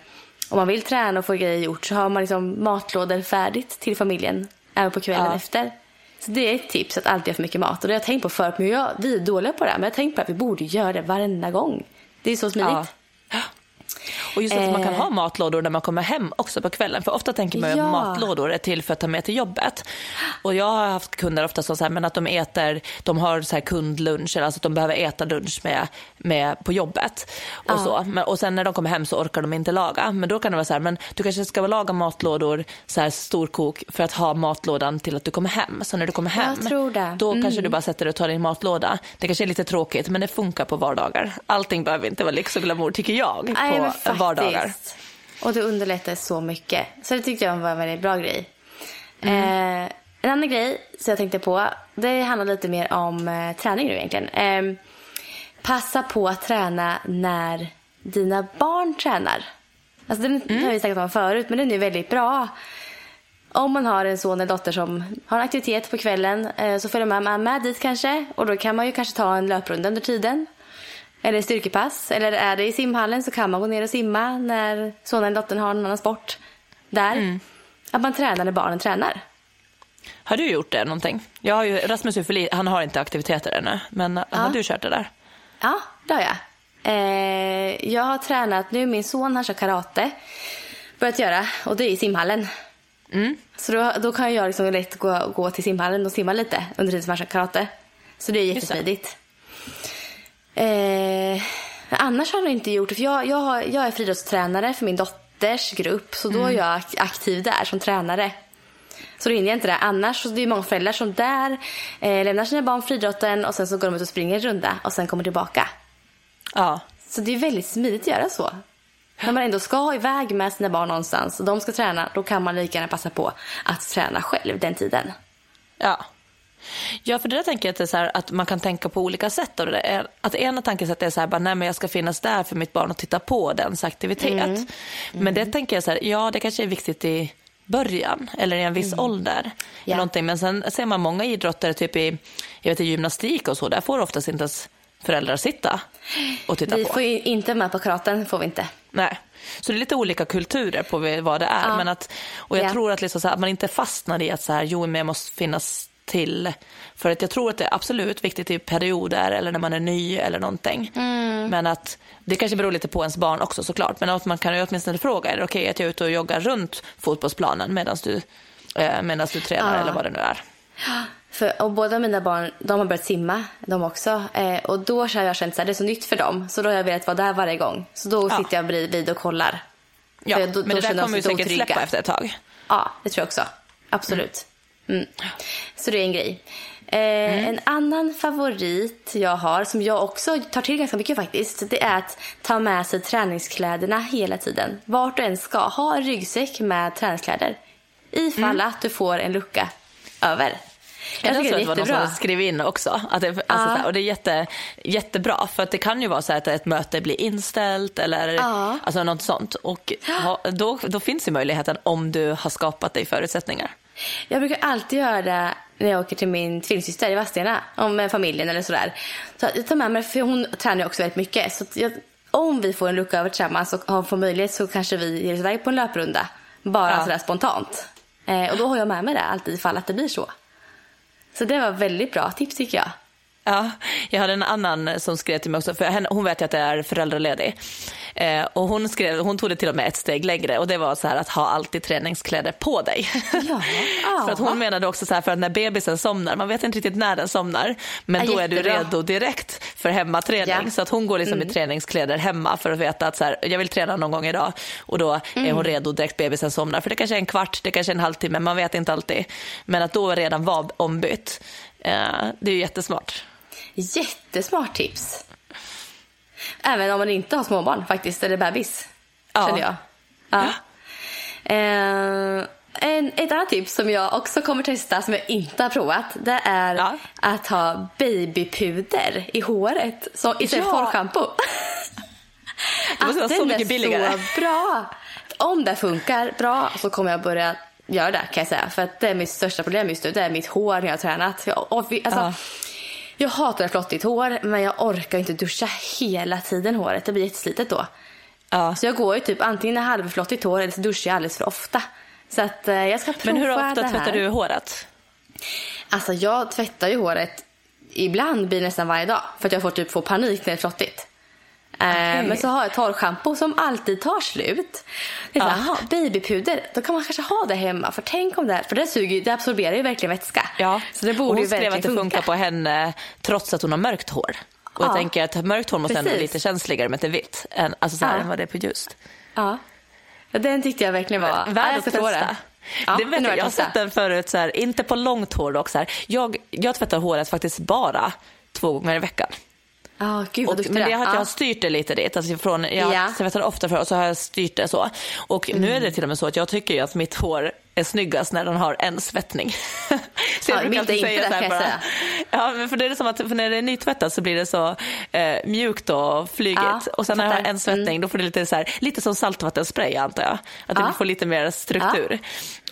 [SPEAKER 1] Om man vill träna och få grejer gjort så har man liksom matlådor färdigt till familjen även på kvällen
[SPEAKER 2] Ja.
[SPEAKER 1] efter. Det är ett tips att alltid göra för mycket mat. Och det har jag tänkt på förut, men jag, vi är dåliga på det här. Men jag har tänkt på att vi borde göra det varenda gång. Det är så smidigt.
[SPEAKER 2] Ja. Och just att man kan
[SPEAKER 1] Eh.
[SPEAKER 2] ha matlådor när man kommer hem också på kvällen. För ofta tänker man
[SPEAKER 1] Ja.
[SPEAKER 2] att matlådor är till för att ta med till jobbet. Och jag har haft kunder ofta som säger att de äter, de har så här kundlunch, alltså att de behöver äta lunch med, med på jobbet. Och, så. Men, och sen när de kommer hem så orkar de inte laga. Men då kan det vara så här, men du kanske ska laga matlådor, så här storkok, för att ha matlådan till att du kommer hem. Så när du kommer hem,
[SPEAKER 1] det.
[SPEAKER 2] då kanske du bara sätter dig och tar din matlåda. Det kanske är lite tråkigt, men det funkar på vardagar. Allting behöver inte vara lyx och glamour, tycker jag,
[SPEAKER 1] men
[SPEAKER 2] på
[SPEAKER 1] faktiskt.
[SPEAKER 2] vardagar.
[SPEAKER 1] Och det underlättar så mycket. Så det tyckte jag var en väldigt bra grej. Eh, en annan grej som jag tänkte på, det handlar lite mer om eh, träning nu egentligen. Eh, passa på att träna när dina barn tränar. Alltså den har vi snackat om förut, men den är väldigt bra. Om man har en son eller dotter som har en aktivitet på kvällen eh, så följer man med, med dit kanske. Och då kan man ju kanske ta en löprunda under tiden. Eller styrkepass. Eller är det i simhallen så kan man gå ner och simma när sonen eller dottern har en annan sport där. Att man tränar när barnen tränar.
[SPEAKER 2] Har du gjort det någonting? Jag har ju, Rasmus li- han har inte aktiviteter ännu, men har du kört det där?
[SPEAKER 1] Ja, det har jag. Eh, jag har tränat nu, min son han kör karate. Börjat göra och det är i simhallen. Så då, då kan jag liksom lätt gå, gå till simhallen och simma lite under tiden som han kör karate. Så det är jättesmidigt. Eh, annars har jag inte gjort det. För jag, jag, har, jag är friidrottstränare för min dotters grupp. Så då är jag ak- aktiv där som tränare. Så då hinner jag inte det. Annars så det är många föräldrar som där eh, lämnar sina barn friidrotten och sen så går de ut och springer en runda och sen kommer tillbaka.
[SPEAKER 2] Ja.
[SPEAKER 1] Så det är väldigt smidigt att göra så. När man ändå ska iväg med sina barn någonstans och de ska träna, då kan man lika gärna passa på att träna själv den tiden.
[SPEAKER 2] Ja. Ja, för det där tänker jag att, det är så här, att man kan tänka på olika sätt. Och det är, att ena tankesättet är så här, bara, nej, men jag ska finnas där för mitt barn och titta på dens aktivitet. Men det tänker jag så här, ja det kanske är viktigt i början eller i en viss ålder.
[SPEAKER 1] Ja.
[SPEAKER 2] Någonting. Men sen ser man många idrottare, typ i jag vet, i gymnastik och så, där får oftast inte ens föräldrar sitta och titta
[SPEAKER 1] Vi
[SPEAKER 2] på.
[SPEAKER 1] får ju inte med på karaten, får vi inte.
[SPEAKER 2] Nej. Så det är lite olika kulturer på vad det är.
[SPEAKER 1] Ja.
[SPEAKER 2] Men att, och jag
[SPEAKER 1] Ja.
[SPEAKER 2] tror att, liksom så här, att man inte fastnar i att så här, jo, men jag måste finnas till. För att jag tror att det är absolut viktigt i perioder eller när man är ny eller någonting.
[SPEAKER 1] Mm.
[SPEAKER 2] Men att det kanske beror lite på ens barn också såklart. Men att man kan ju åtminstone fråga, är det okej att jag är ute och joggar runt fotbollsplanen medan du, eh, medans du tränar
[SPEAKER 1] Ja.
[SPEAKER 2] eller vad det nu är.
[SPEAKER 1] För, och båda mina barn de har börjat simma, de också. Eh, och då har jag känt att det är så nytt för dem. Så då har jag velat vara där varje gång. Så då
[SPEAKER 2] Ja.
[SPEAKER 1] sitter jag bridvid och kollar.
[SPEAKER 2] Ja,
[SPEAKER 1] då-
[SPEAKER 2] men
[SPEAKER 1] då
[SPEAKER 2] det där kommer ju säkert
[SPEAKER 1] otrygga.
[SPEAKER 2] släppa efter ett tag.
[SPEAKER 1] Ja, det tror jag också. Absolut. Mm. Så det är en grej. Eh, En annan favorit jag har, som jag också tar till ganska mycket faktiskt, det är att ta med sig träningskläderna hela tiden. Vart du än ska, ha en ryggsäck med träningskläder. Ifall att du får en lucka över.
[SPEAKER 2] Jag,
[SPEAKER 1] Jag
[SPEAKER 2] tror att
[SPEAKER 1] det
[SPEAKER 2] var någon som skrivit in också. Att det, alltså
[SPEAKER 1] Ja.
[SPEAKER 2] så här, och det är jätte, jättebra för att det kan ju vara så att ett möte blir inställt eller
[SPEAKER 1] Ja.
[SPEAKER 2] alltså något sånt. Och ha, då, då finns ju möjligheten om du har skapat dig förutsättningar.
[SPEAKER 1] Jag brukar alltid göra det när jag åker till min tvillingsyster i Vadstena. Om med familjen eller sådär. Så jag tar med mig, för hon tränar ju också väldigt mycket. Så jag, om vi får en lucka över tillsammans och har- får möjlighet så kanske vi ger oss iväg på en löprunda. Bara
[SPEAKER 2] Ja.
[SPEAKER 1] sådär spontant. Eh, och då har jag med mig det alltid ifall att det blir så. Så det var väldigt bra tips tycker jag.
[SPEAKER 2] Ja, jag hade en annan som skrev till mig också, för henne, hon vet ju att jag är föräldraledig. Eh, och hon, skrev, hon tog det till och med ett steg längre och det var så här att ha alltid träningskläder på dig.
[SPEAKER 1] Ja. <laughs>
[SPEAKER 2] för att hon menade också så här, för att när bebisen somnar, man vet inte riktigt när den somnar, men
[SPEAKER 1] Ja,
[SPEAKER 2] då är du redo direkt för hemmaträning.
[SPEAKER 1] Ja.
[SPEAKER 2] Så att hon går liksom i träningskläder hemma för att veta att så här, jag vill träna någon gång idag och då är hon redo direkt bebisen somnar. För det kanske är en kvart, det kanske är en halvtimme, man vet inte alltid. Men att då redan vara ombytt, eh, det är ju jättesmart.
[SPEAKER 1] Jättesmart tips. Även om man inte har småbarn faktiskt, eller bebis.
[SPEAKER 2] Ja.
[SPEAKER 1] Känner jag. Ja. Eh, en, ett annat tips som jag också kommer testa som jag inte har provat. Det är
[SPEAKER 2] Ja.
[SPEAKER 1] att ha babypuder i håret så, istället för
[SPEAKER 2] Ja.
[SPEAKER 1] torrschampo.
[SPEAKER 2] Det måste vara så mycket billigare.
[SPEAKER 1] så bra. Om det funkar bra så kommer jag börja göra det kan jag säga. För att det är mitt största problem just nu. Det är mitt hår när jag har tränat. Jag, och vi, alltså,
[SPEAKER 2] Ja.
[SPEAKER 1] Jag hatar flottigt hår men jag orkar inte duscha hela tiden håret. Det blir jätteslitet då.
[SPEAKER 2] Ja.
[SPEAKER 1] Så jag går ju typ antingen halvflottigt hår eller så duschar jag alldeles för ofta. Så att eh, jag ska prova
[SPEAKER 2] Men hur ofta tvättar du håret?
[SPEAKER 1] Alltså jag tvättar ju håret ibland blir det nästan varje dag. För att jag får typ få panik när det är flottigt. Eh, Men så har jag torrschampo som alltid tar slut. Det är så, aha, babypuder, då kan man kanske ha det hemma. För tänk om det, för det, suger, det absorberar ju verkligen vätska.
[SPEAKER 2] Ja.
[SPEAKER 1] Så det
[SPEAKER 2] och
[SPEAKER 1] borde
[SPEAKER 2] hon
[SPEAKER 1] ju
[SPEAKER 2] skrev
[SPEAKER 1] verkligen
[SPEAKER 2] att det funkar på henne trots att hon har mörkt hår. Och jag
[SPEAKER 1] Ja.
[SPEAKER 2] tänker att mörkt hår måste ändå vara lite känsligare med det är vitt än, alltså så här,
[SPEAKER 1] Ja.
[SPEAKER 2] än vad det är på ljust.
[SPEAKER 1] Ja. Den tyckte jag verkligen var...
[SPEAKER 2] Värd
[SPEAKER 1] jag
[SPEAKER 2] att testa.
[SPEAKER 1] Ja,
[SPEAKER 2] det vet jag, jag har sett den förut, så här, inte på långt hår dock. Så här. Jag, jag tvättar håret faktiskt bara två gånger i veckan.
[SPEAKER 1] Ja, gud
[SPEAKER 2] Och, men det är att jag
[SPEAKER 1] Ja.
[SPEAKER 2] har styrt det lite dit. Alltså från, jag
[SPEAKER 1] Ja.
[SPEAKER 2] tvättar ofta för och så har jag styrt det så. Och nu är det till och med så att jag tycker ju att mitt hår är snyggast när den har en svettning. <laughs> så
[SPEAKER 1] Ja,
[SPEAKER 2] brukar alltid
[SPEAKER 1] inte
[SPEAKER 2] säga
[SPEAKER 1] det,
[SPEAKER 2] så här
[SPEAKER 1] jag
[SPEAKER 2] bara-
[SPEAKER 1] säga.
[SPEAKER 2] Ja, men för det är som att när det är nytvättat så blir det så eh, mjukt och flygigt.
[SPEAKER 1] Ja,
[SPEAKER 2] och sen när jag har en svettning då får det lite så här, lite som saltvattenspray antar jag. Att det
[SPEAKER 1] Ja.
[SPEAKER 2] får lite mer struktur.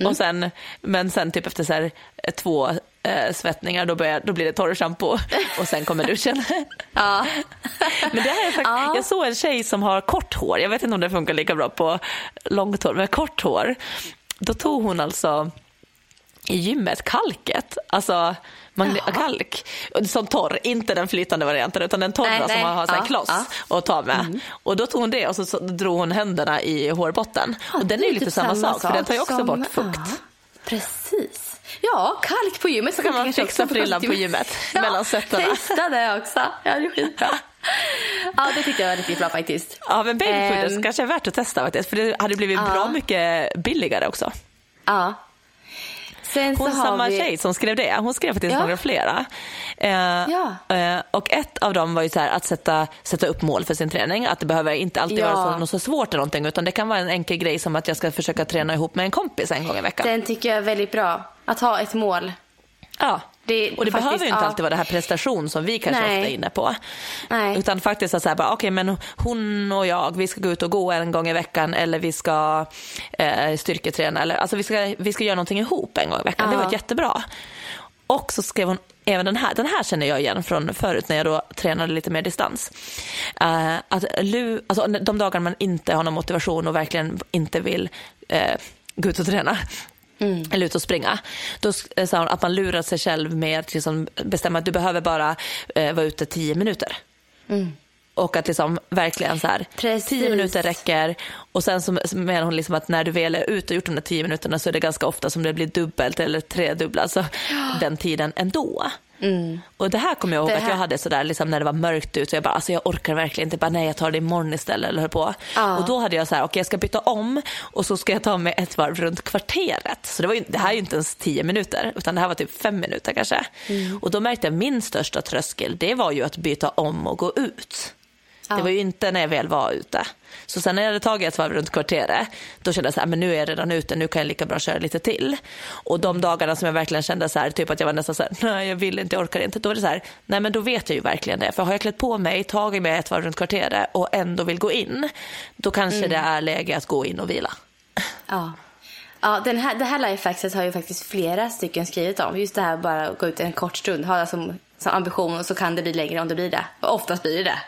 [SPEAKER 2] Och sen, men sen typ efter så här, eh, två eh, svettningar då, börjar, då blir det torrschampo <laughs> och sen kommer duschen.
[SPEAKER 1] Ja. <laughs>
[SPEAKER 2] Men det här är faktiskt,
[SPEAKER 1] Ja.
[SPEAKER 2] Jag såg en tjej som har kort hår, jag vet inte om det funkar lika bra på långt hår, men kort hår. Då tog hon alltså i gymmet kalket, alltså
[SPEAKER 1] Jaha.
[SPEAKER 2] kalk, som torr, inte den flytande varianten utan den torra
[SPEAKER 1] Nej,
[SPEAKER 2] som
[SPEAKER 1] nej.
[SPEAKER 2] man har
[SPEAKER 1] Ja,
[SPEAKER 2] kloss
[SPEAKER 1] ja.
[SPEAKER 2] att ta med. Och då tog hon det och så, så drog hon händerna i hårbotten.
[SPEAKER 1] Ja,
[SPEAKER 2] och den är ju lite
[SPEAKER 1] typ
[SPEAKER 2] samma, sak, för den tar ju också
[SPEAKER 1] som-
[SPEAKER 2] bort fukt.
[SPEAKER 1] Precis. Ja, kalk på gymmet. Så
[SPEAKER 2] kan man fixa frillan på gymmet, <laughs> mellan fötterna.
[SPEAKER 1] Testa det också. Ja, det är skitbra. Ja, det tyckte jag var riktigt bra faktiskt.
[SPEAKER 2] Ja, men babypuder
[SPEAKER 1] Ehm.
[SPEAKER 2] kanske är värt att testa faktiskt, för det hade blivit
[SPEAKER 1] Ja.
[SPEAKER 2] bra mycket billigare också.
[SPEAKER 1] Ja. Sen
[SPEAKER 2] Hon samma
[SPEAKER 1] vi...
[SPEAKER 2] tjej som skrev det, hon skrev faktiskt
[SPEAKER 1] Ja.
[SPEAKER 2] några flera. Eh,
[SPEAKER 1] Ja.
[SPEAKER 2] eh, och ett av dem var ju så här att sätta, sätta upp mål för sin träning. Att det behöver inte alltid
[SPEAKER 1] Ja.
[SPEAKER 2] vara så, något så svårt eller någonting utan det kan vara en enkel grej som att jag ska försöka träna ihop med en kompis en gång i veckan.
[SPEAKER 1] Den tycker jag är väldigt bra. Att ha ett mål.
[SPEAKER 2] Ja.
[SPEAKER 1] Det-
[SPEAKER 2] och det
[SPEAKER 1] faktiskt,
[SPEAKER 2] behöver ju inte
[SPEAKER 1] ja.
[SPEAKER 2] alltid vara det här prestation som vi kanske
[SPEAKER 1] Nej.
[SPEAKER 2] ofta är inne på.
[SPEAKER 1] Nej.
[SPEAKER 2] Utan faktiskt att säga okej men hon och jag, vi ska gå ut och gå en gång i veckan eller vi ska eh, styrketräna eller alltså vi ska, vi ska göra någonting ihop en gång i veckan. Det
[SPEAKER 1] Ja.
[SPEAKER 2] var jättebra. Och så skrev hon även den här, den här känner jag igen från förut när jag då tränade lite mer distans. Eh, att lu, alltså de dagar man inte har någon motivation och verkligen inte vill eh, gå ut och träna eller ut och springa. Då s- sa hon att man lurar sig själv med att liksom bestämma att du behöver bara eh, vara ute tio minuter. Och att liksom verkligen så här,
[SPEAKER 1] Precis.
[SPEAKER 2] tio minuter räcker. Och sen så menar hon liksom att när du väl är ute och gjort de där tio minuterna så är det ganska ofta som det blir dubbelt eller tredubbelt, alltså den tiden ändå. Och det här kommer jag ihåg
[SPEAKER 1] Det
[SPEAKER 2] att jag
[SPEAKER 1] här-
[SPEAKER 2] hade sådär liksom när det var mörkt ut så jag bara, alltså jag orkar verkligen inte, bara nej jag tar det imorgon istället eller hör på.
[SPEAKER 1] Ja.
[SPEAKER 2] Och då hade jag så här, okej jag ska byta om och så ska jag ta mig ett varv runt kvarteret. Så det, var ju, det här är ju inte ens tio minuter utan det här var typ fem minuter kanske.
[SPEAKER 1] Mm.
[SPEAKER 2] Och då märkte jag min största tröskel, det var ju att byta om och gå ut. Det var ju inte när jag väl var ute. Så sen när jag hade tagit ett varv runt kvarteret, då kände jag så här, men nu är jag redan ute, nu kan jag lika bra köra lite till. Och de dagarna som jag verkligen kände så här, typ att jag var nästan så här, nej jag vill inte, jag orkar inte, då var det så här, nej men då vet jag ju verkligen det. För har jag klätt på mig, tagit mig ett varv runt kvarteret och ändå vill gå in, då kanske det är läge att gå in och vila.
[SPEAKER 1] Ja. Ja, den här, det här lifehacket har ju faktiskt flera stycken skrivit om. Just det här bara att gå ut en kort stund. Ha det som, som ambition och så kan det bli längre om det blir det. Och oftast blir det det.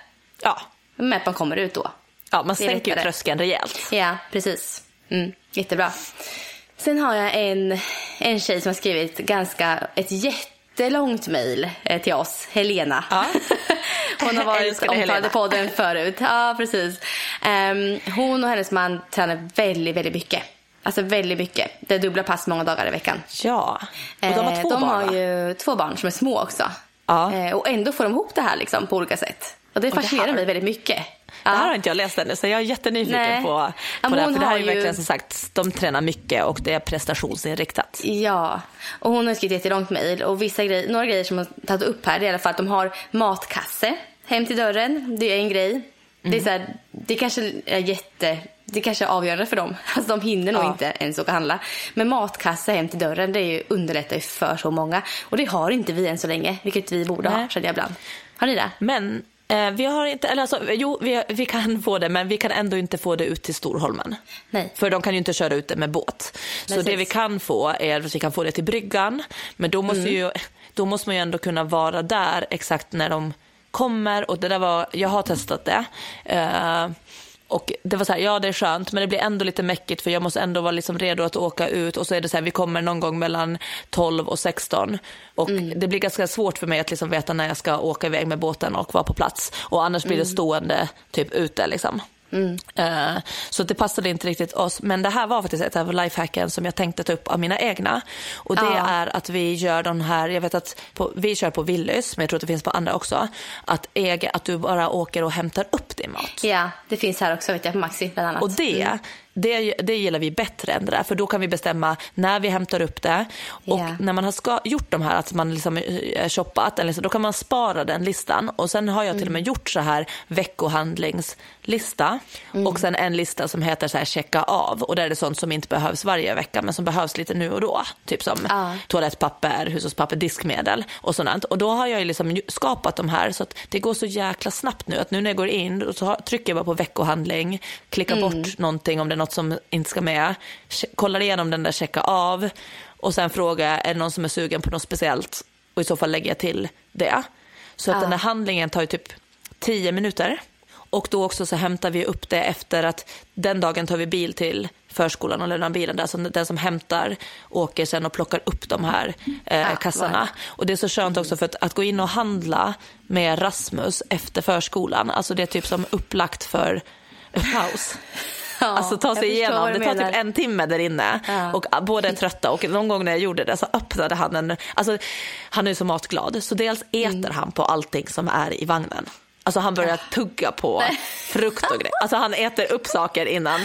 [SPEAKER 2] Ja,
[SPEAKER 1] Men att man kommer ut då.
[SPEAKER 2] ja man sänker ju tröskeln rejält.
[SPEAKER 1] Ja, precis. Mm, jättebra. Sen har jag en, en tjej som har skrivit ganska, ett jättelångt mejl eh, till oss, Helena.
[SPEAKER 2] Ja. <laughs>
[SPEAKER 1] Hon har <laughs> varit omtalad i podden förut. Ja, precis. Ehm, hon och hennes man tränar väldigt, väldigt mycket. Alltså väldigt mycket. Det är dubbla pass många dagar i veckan.
[SPEAKER 2] Ja, och de har
[SPEAKER 1] Eh,
[SPEAKER 2] två
[SPEAKER 1] de
[SPEAKER 2] barn
[SPEAKER 1] har
[SPEAKER 2] va?
[SPEAKER 1] ju två barn som är små också.
[SPEAKER 2] Ja.
[SPEAKER 1] Eh, och ändå får de ihop det här liksom, på olika sätt. Och det
[SPEAKER 2] Och det
[SPEAKER 1] fascinerar
[SPEAKER 2] här-
[SPEAKER 1] mig väldigt mycket.
[SPEAKER 2] Det här har inte jag läst ännu så jag är jättenyfiken
[SPEAKER 1] Nej.
[SPEAKER 2] på, på det här. För det här är
[SPEAKER 1] har
[SPEAKER 2] ju verkligen som sagt, de tränar mycket och det är prestationsinriktat.
[SPEAKER 1] Ja, och hon har skrivit ett jättelångt mejl och vissa grejer, några grejer som hon har tagit upp här det är i alla fall att de har matkasse hem till dörren. Det är en grej. Det, är
[SPEAKER 2] Mm.
[SPEAKER 1] så här, det kanske är jätte, det kanske är avgörande för dem. <laughs> Alltså de hinner nog
[SPEAKER 2] Ja.
[SPEAKER 1] inte ens åka handla. Men matkasse hem till dörren det är ju, underlättar ju för så många. Och det har inte vi än så länge, vilket vi borde ha
[SPEAKER 2] Nej.
[SPEAKER 1] känner jag ibland. Har ni det?
[SPEAKER 2] Men eh, vi har inte, eller alltså, jo vi, vi kan få det men vi kan ändå inte få det ut till Storholmen.
[SPEAKER 1] Nej.
[SPEAKER 2] För de kan ju inte köra ut det med båt. Så
[SPEAKER 1] Precis.
[SPEAKER 2] det vi kan få är att vi kan få det till bryggan. Men då måste,
[SPEAKER 1] Mm.
[SPEAKER 2] ju, då måste man ju ändå kunna vara där exakt när de kommer. Och det där var, jag har testat det. Eh, och det var så här, ja det är skönt men det blir ändå lite mäckigt för jag måste ändå vara liksom redo att åka ut och så är det så här, vi kommer någon gång mellan 12 och 16 och
[SPEAKER 1] Mm.
[SPEAKER 2] det blir ganska svårt för mig att liksom veta när jag ska åka iväg med båten och vara på plats och annars blir det
[SPEAKER 1] Mm.
[SPEAKER 2] stående typ ute liksom. Eh, Så det passade inte riktigt oss. Men det här var faktiskt ett av lifehacken som jag tänkte ta upp av mina egna. Och det
[SPEAKER 1] Ja.
[SPEAKER 2] är att vi gör den här, jag vet att på, vi kör på Willys, men jag tror att det finns på andra också. Att, äga, att du bara åker och hämtar upp din mat.
[SPEAKER 1] Ja, det finns här också vet jag på Maxi bland annat.
[SPEAKER 2] Och det, det, det gillar vi bättre än det där, för då kan vi bestämma när vi hämtar upp det. Och
[SPEAKER 1] Ja.
[SPEAKER 2] när man har ska, gjort de här, att man liksom är shoppat, eller så, då kan man spara den listan. Och sen har jag till och med gjort så här veckohandlingslista. Och sen en lista som heter så här checka av. Och där är det sånt som inte behövs varje vecka, men som behövs lite nu och då. Typ som
[SPEAKER 1] Ja.
[SPEAKER 2] toalettpapper, hushållspapper, diskmedel och sånt. Och då har jag ju liksom skapat de här så att det går så jäkla snabbt nu att nu när jag går in och så trycker jag bara på veckohandling, klickar bort någonting om det är något som inte ska med, kollar igenom den där checka av och sen frågar jag är det någon som är sugen på något speciellt och i så fall lägger jag till det. Så att den där handlingen tar ju typ 10 minuter. Och då också så hämtar vi upp det efter att den dagen tar vi bil till förskolan och lämnar bilen där. Så den som hämtar åker sen och plockar upp de här eh,
[SPEAKER 1] Ja,
[SPEAKER 2] kassarna. Och det är så skönt också för att, att gå in och handla med Rasmus efter förskolan. Alltså det är typ som upplagt för paus. <laughs>
[SPEAKER 1] Ja,
[SPEAKER 2] Alltså ta sig igenom, det tar
[SPEAKER 1] menar.
[SPEAKER 2] typ en timme där inne
[SPEAKER 1] Ja.
[SPEAKER 2] och båda är trötta och någon gång när jag gjorde det så öppnade han en, alltså han är ju så matglad så dels äter
[SPEAKER 1] Mm.
[SPEAKER 2] han på allting som är i vagnen. Alltså han börjar tugga på frukt och grejer. Alltså han äter upp saker innan.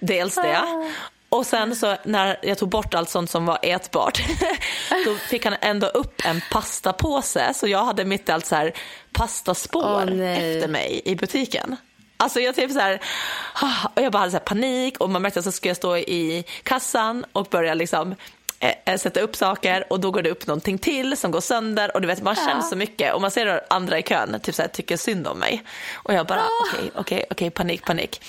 [SPEAKER 2] Dels det. Och sen så när jag tog bort allt sånt som var ätbart, <laughs> då fick han ändå upp en pastapåse. Så jag hade mitt i allt så här pastaspår
[SPEAKER 1] nej.
[SPEAKER 2] efter mig i butiken. Alltså jag typ så här, ah, och jag bara hade så panik och man märkte att så ska jag stå i kassan och börja liksom eh, eh, sätta upp saker och då går det upp någonting till som går sönder och du vet man känner så mycket. Och man ser andra i kön typ så här, tycker synd om mig. Och jag bara okej okej okej panik panik.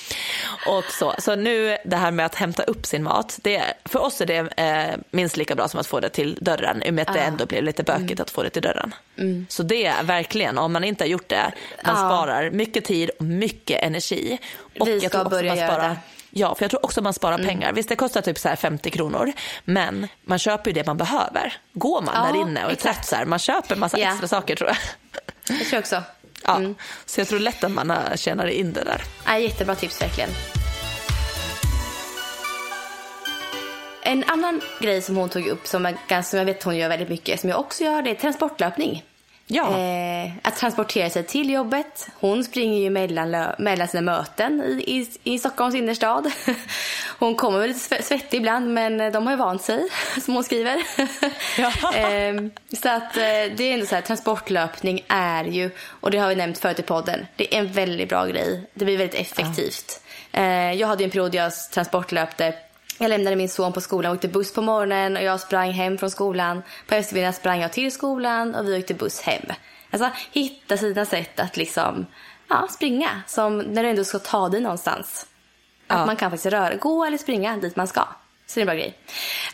[SPEAKER 2] Och så så nu det här med att hämta upp sin mat det för oss är det eh, minst lika bra som att få det till dörren i och med att det ändå blir lite bökigt att få det till dörren. Så det är verkligen om man inte har gjort det man
[SPEAKER 1] Ja.
[SPEAKER 2] sparar mycket tid och mycket energi. Och
[SPEAKER 1] Vi
[SPEAKER 2] jag
[SPEAKER 1] ska
[SPEAKER 2] tror också
[SPEAKER 1] börja
[SPEAKER 2] man sparar. Ja, för jag tror också man sparar pengar. Visst, det kostar typ så här 50 kronor, men man köper ju det man behöver. Går man
[SPEAKER 1] Ja,
[SPEAKER 2] där inne och är trött så här, man köper massa
[SPEAKER 1] Ja.
[SPEAKER 2] extra saker tror jag.
[SPEAKER 1] Jag tror också.
[SPEAKER 2] Ja, Så jag tror lätt att man äh, tjänar in det där.
[SPEAKER 1] Ja, jättebra tips verkligen. En annan grej som hon tog upp som, ganska- som jag vet hon gör väldigt mycket, som jag också gör, det är transportlöpning.
[SPEAKER 2] Ja,
[SPEAKER 1] Eh, att transportera sig till jobbet. Hon springer ju mellan, mellan sina möten i, i, i Stockholms innerstad. <laughs> Hon kommer väl lite sve- svettig ibland men de har ju vant sig, <laughs> som hon skriver. <laughs>
[SPEAKER 2] Ja.
[SPEAKER 1] eh, så att eh, det är ändå så här, transportlöpning är ju, och det har vi nämnt förut i podden, det är en väldigt bra grej. Det blir väldigt effektivt. Eh, jag hade en period jag transportlöpte jag lämnade min son på skolan, åkte buss på morgonen och jag sprang hem från skolan. På eftermiddagen sprang jag till skolan och vi åkte buss hem. Alltså hitta sina sätt att liksom, ja, springa. Som när du ändå ska ta dig någonstans. Att
[SPEAKER 2] Ja.
[SPEAKER 1] man kan faktiskt röra, gå eller springa dit man ska. Så det är en bra grej.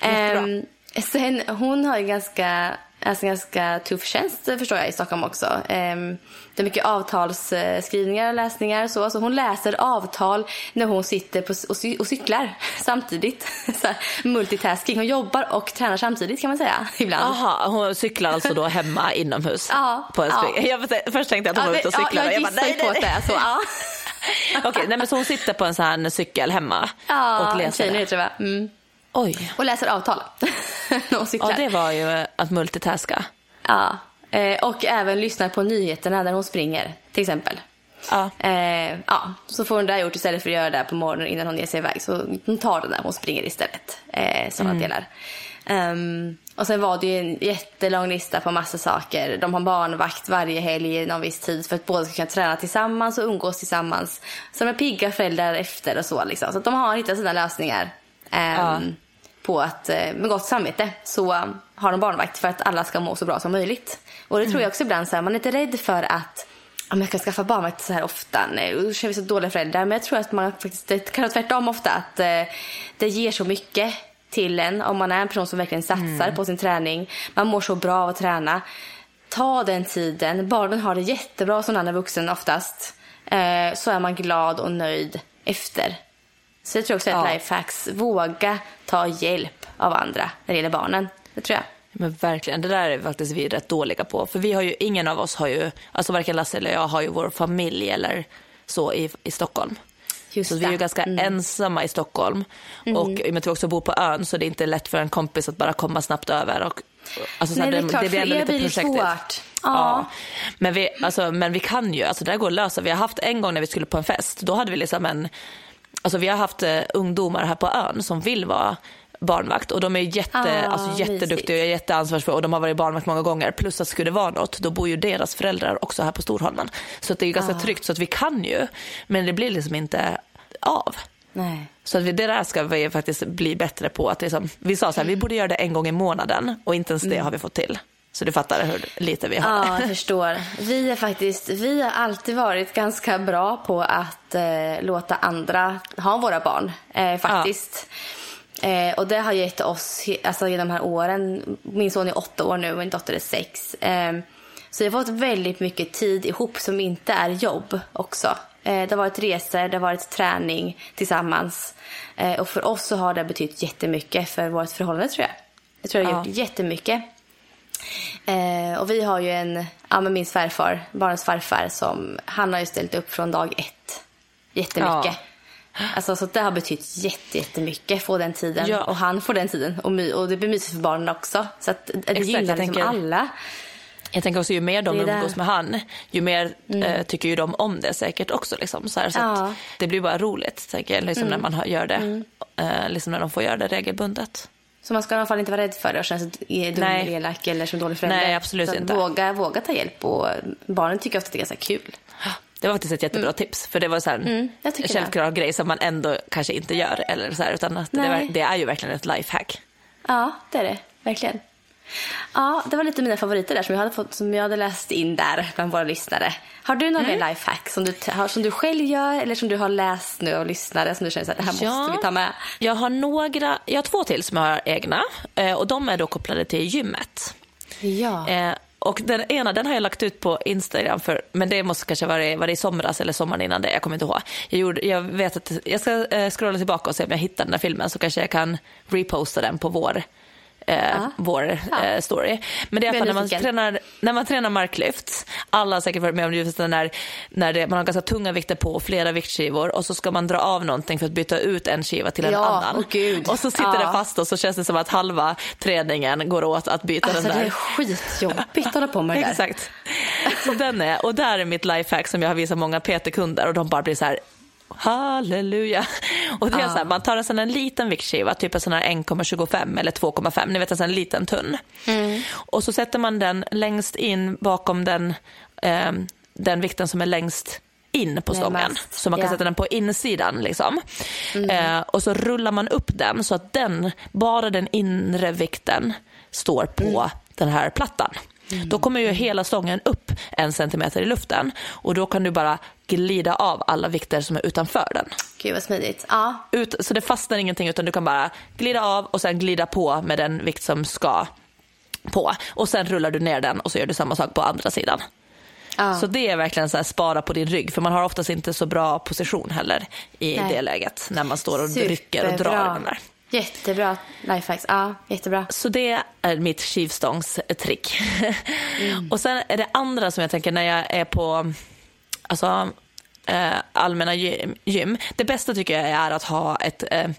[SPEAKER 1] Ehm, sen, hon har ju ganska Alltså ganska tuff tjänst förstår jag i Stockholm också. Ehm, det är mycket avtalsskrivningar och läsningar och så. Så hon läser avtal när hon sitter på, och, cy och cyklar <laughs> samtidigt. <laughs> Så här, multitasking. Hon jobbar och tränar samtidigt kan man säga <laughs> ibland.
[SPEAKER 2] Aha, hon cyklar alltså då hemma inomhus?
[SPEAKER 1] Ja.
[SPEAKER 2] På en
[SPEAKER 1] ja.
[SPEAKER 2] Jag, först tänkte jag att hon var ute och cyklade.
[SPEAKER 1] Ja, jag,
[SPEAKER 2] jag
[SPEAKER 1] gissade
[SPEAKER 2] bara, nej,
[SPEAKER 1] på
[SPEAKER 2] nej,
[SPEAKER 1] det är så. Ja.
[SPEAKER 2] Okej, nej, men så hon sitter på en sån här cykel hemma
[SPEAKER 1] Ja,
[SPEAKER 2] och läser
[SPEAKER 1] tjejen
[SPEAKER 2] det?
[SPEAKER 1] är tror jag. Mm.
[SPEAKER 2] Oj.
[SPEAKER 1] Och läser avtal <laughs> hon cyklar.
[SPEAKER 2] Ja, det var ju att multitaska.
[SPEAKER 1] Ja, eh, och även lyssnar på nyheterna när hon springer, till exempel.
[SPEAKER 2] Ja.
[SPEAKER 1] Eh, ja, så får hon det gjort istället för att göra det på morgonen innan hon ger sig iväg. Så hon tar det när hon springer istället. Eh, sådana
[SPEAKER 2] Mm.
[SPEAKER 1] delar. Ehm, och sen var det ju en jättelång lista på massa saker. De har barnvakt varje helg någon viss tid för att båda ska kunna träna tillsammans och umgås tillsammans. Så de är pigga föräldrar efter och så liksom. Så de har hittat sina lösningar. ehm,
[SPEAKER 2] Ja.
[SPEAKER 1] På att eh, med gott samvete så um, har de barnvakt för att alla ska må så bra som möjligt. Och det tror jag också ibland så här, man är inte rädd för att om jag kan skaffa barnvakt så här ofta. Nej, usch, är vi så dåliga föräldrar. Men jag tror att man faktiskt, det kan vara tvärtom ofta. Att eh, det ger så mycket till en om man är en person som verkligen satsar på sin träning. Man mår så bra av att träna. Ta den tiden. Barnen har det jättebra som annan vuxen oftast. Eh, så är man glad och nöjd efter. Så jag tror också att lifehacks, våga ta hjälp av andra när det gäller barnen. Det tror jag.
[SPEAKER 2] Men verkligen, det där är faktiskt vi rätt dåliga på. För vi har ju, ingen av oss har ju, alltså varken Lasse eller jag har ju vår familj eller så i, i Stockholm.
[SPEAKER 1] Just
[SPEAKER 2] så vi är ju
[SPEAKER 1] det.
[SPEAKER 2] ganska
[SPEAKER 1] Mm.
[SPEAKER 2] ensamma i Stockholm. Och i och med att vi också bor på ön så det är inte lätt för en kompis att bara komma snabbt över. Och, alltså, så
[SPEAKER 1] Nej, det är klart,
[SPEAKER 2] blir
[SPEAKER 1] för
[SPEAKER 2] ändå lite
[SPEAKER 1] blir det
[SPEAKER 2] projektigt.
[SPEAKER 1] svårt.
[SPEAKER 2] Ja.
[SPEAKER 1] Ja.
[SPEAKER 2] Men, vi, alltså, men vi kan ju, alltså det här går att lösa. Vi har haft en gång när vi skulle på en fest, då hade vi liksom en, alltså vi har haft eh, ungdomar här på ön som vill vara barnvakt och de är jätte,
[SPEAKER 1] Ah,
[SPEAKER 2] alltså, jätteduktiga och jätteansvarsfulla och de har varit barnvakt många gånger. Plus att skulle det vara något, då bor ju deras föräldrar också här på Storholmen. Så att det är ju ganska
[SPEAKER 1] Ah.
[SPEAKER 2] tryggt så att vi kan ju, men det blir liksom inte av.
[SPEAKER 1] Nej.
[SPEAKER 2] Så att vi, det där ska vi faktiskt bli bättre på. Att liksom, vi sa så här, vi borde göra det en gång i månaden och inte ens det har vi fått till. Så du fattar hur lite vi har.
[SPEAKER 1] Ja, jag förstår. Vi, är faktiskt, vi har alltid varit ganska bra på att eh, låta andra ha våra barn. Eh, faktiskt. Eh, och det har gett oss, alltså genom de här åren, min son är åtta år nu och min dotter är sex. Eh, så vi har fått väldigt mycket tid ihop som inte är jobb också. Eh, det har varit resor, det har varit träning tillsammans. Eh, och för oss så har det betytt jättemycket för vårt förhållande tror jag. Jag tror det har
[SPEAKER 2] Ja.
[SPEAKER 1] gjort jättemycket. Eh, och vi har ju en, ja men min svärfar, barnens farfar, som, han har ju ställt upp från dag ett. Jättemycket. Alltså så det har betytt jätte, jättemycket, få den tiden.
[SPEAKER 2] Ja.
[SPEAKER 1] Och han får den tiden. Och, my, och det blir mysigt för barnen också. Så att det
[SPEAKER 2] jag
[SPEAKER 1] gynnar liksom
[SPEAKER 2] tänker-
[SPEAKER 1] alla.
[SPEAKER 2] Jag tänker också ju mer de umgås med han, ju mer eh, tycker ju de om det säkert också. Liksom, så här, så
[SPEAKER 1] Ja.
[SPEAKER 2] att det blir bara roligt tänker jag, liksom, när man har- gör det. Eh, liksom när de får göra det regelbundet.
[SPEAKER 1] Så man ska i alla fall inte vara rädd för det och känna sig dum
[SPEAKER 2] Nej.
[SPEAKER 1] eller elak eller som dålig förälder.
[SPEAKER 2] Nej, absolut
[SPEAKER 1] så
[SPEAKER 2] inte.
[SPEAKER 1] Våga, våga ta hjälp och barnen tycker ofta att det är ganska kul.
[SPEAKER 2] Det var faktiskt ett jättebra tips. För det var så här,
[SPEAKER 1] Mm,
[SPEAKER 2] en självklar grej som man ändå kanske inte gör. Eller så här, utan att det, det är ju verkligen ett lifehack.
[SPEAKER 1] Ja, det är det. Verkligen. Ja, det var lite mina favoriter där som jag hade, fått, som jag hade läst in där bland våra lyssnare. Har du någon
[SPEAKER 2] Mm.
[SPEAKER 1] mer lifehack som du, som du själv gör eller som du har läst nu av lyssnare som du känner att det här måste vi ta med?
[SPEAKER 2] Jag har några, jag har två till som jag har egna. Eh, och de är då kopplade till gymmet.
[SPEAKER 1] Ja.
[SPEAKER 2] Eh, och den ena den har jag lagt ut på Instagram, för, men det måste kanske vara, var det i somras eller sommaren innan det, jag kommer inte ihåg. Jag, gjorde, jag, vet att, jag ska eh, scrolla tillbaka och se om jag hittar den där filmen så kanske jag kan reposta den på vår eh, vår
[SPEAKER 1] Ja.
[SPEAKER 2] eh, story. Men det är fall när man, tränar, när man tränar marklyft, alla har säkert varit med om det, det när, när det, man har ganska tunga vikter på flera viktskivor och så ska man dra av någonting för att byta ut en skiva till en
[SPEAKER 1] Ja,
[SPEAKER 2] annan.
[SPEAKER 1] åh gud.
[SPEAKER 2] Och så sitter
[SPEAKER 1] Ja.
[SPEAKER 2] det fast och så känns det som att halva träningen går åt att byta
[SPEAKER 1] Alltså
[SPEAKER 2] den
[SPEAKER 1] det
[SPEAKER 2] där.
[SPEAKER 1] är skitjobbigt att hålla på med det där. <laughs>
[SPEAKER 2] Exakt. Så den är, och där är mitt lifehack som jag har visat många PT-kunder och de bara blir så här halleluja. Och det är så här, man tar en sån här liten viktskiva, typ en sån här 1,25 eller 2,5, ni vet en sån liten tunn. Och så sätter man den längst in bakom den, eh, den vikten som är längst in på stången. Så man kan
[SPEAKER 1] ja.
[SPEAKER 2] sätta den på insidan. Liksom. Eh, och så rullar man upp den så att den, bara den inre vikten står på den här plattan. Då kommer ju hela stången upp en centimeter i luften och då kan du bara glida av alla vikter som är utanför den.
[SPEAKER 1] Gud vad smidigt. Ja,
[SPEAKER 2] Ut, så det fastnar ingenting utan du kan bara glida av och sen glida på med den vikt som ska på. Och sen rullar du ner den och så gör du samma sak på andra sidan.
[SPEAKER 1] Ja.
[SPEAKER 2] Så det är verkligen så här, spara på din rygg, för man har oftast inte så bra position heller i
[SPEAKER 1] Nej.
[SPEAKER 2] det läget när man står och rycker och drar den där.
[SPEAKER 1] Jättebra lifehacks. Ja, jättebra.
[SPEAKER 2] Så det är mitt skivstångstrick.
[SPEAKER 1] Mm.
[SPEAKER 2] och sen är det andra som jag tänker när jag är på alltså, eh, allmänna gy- gym. Det bästa tycker jag är att ha ett, eh,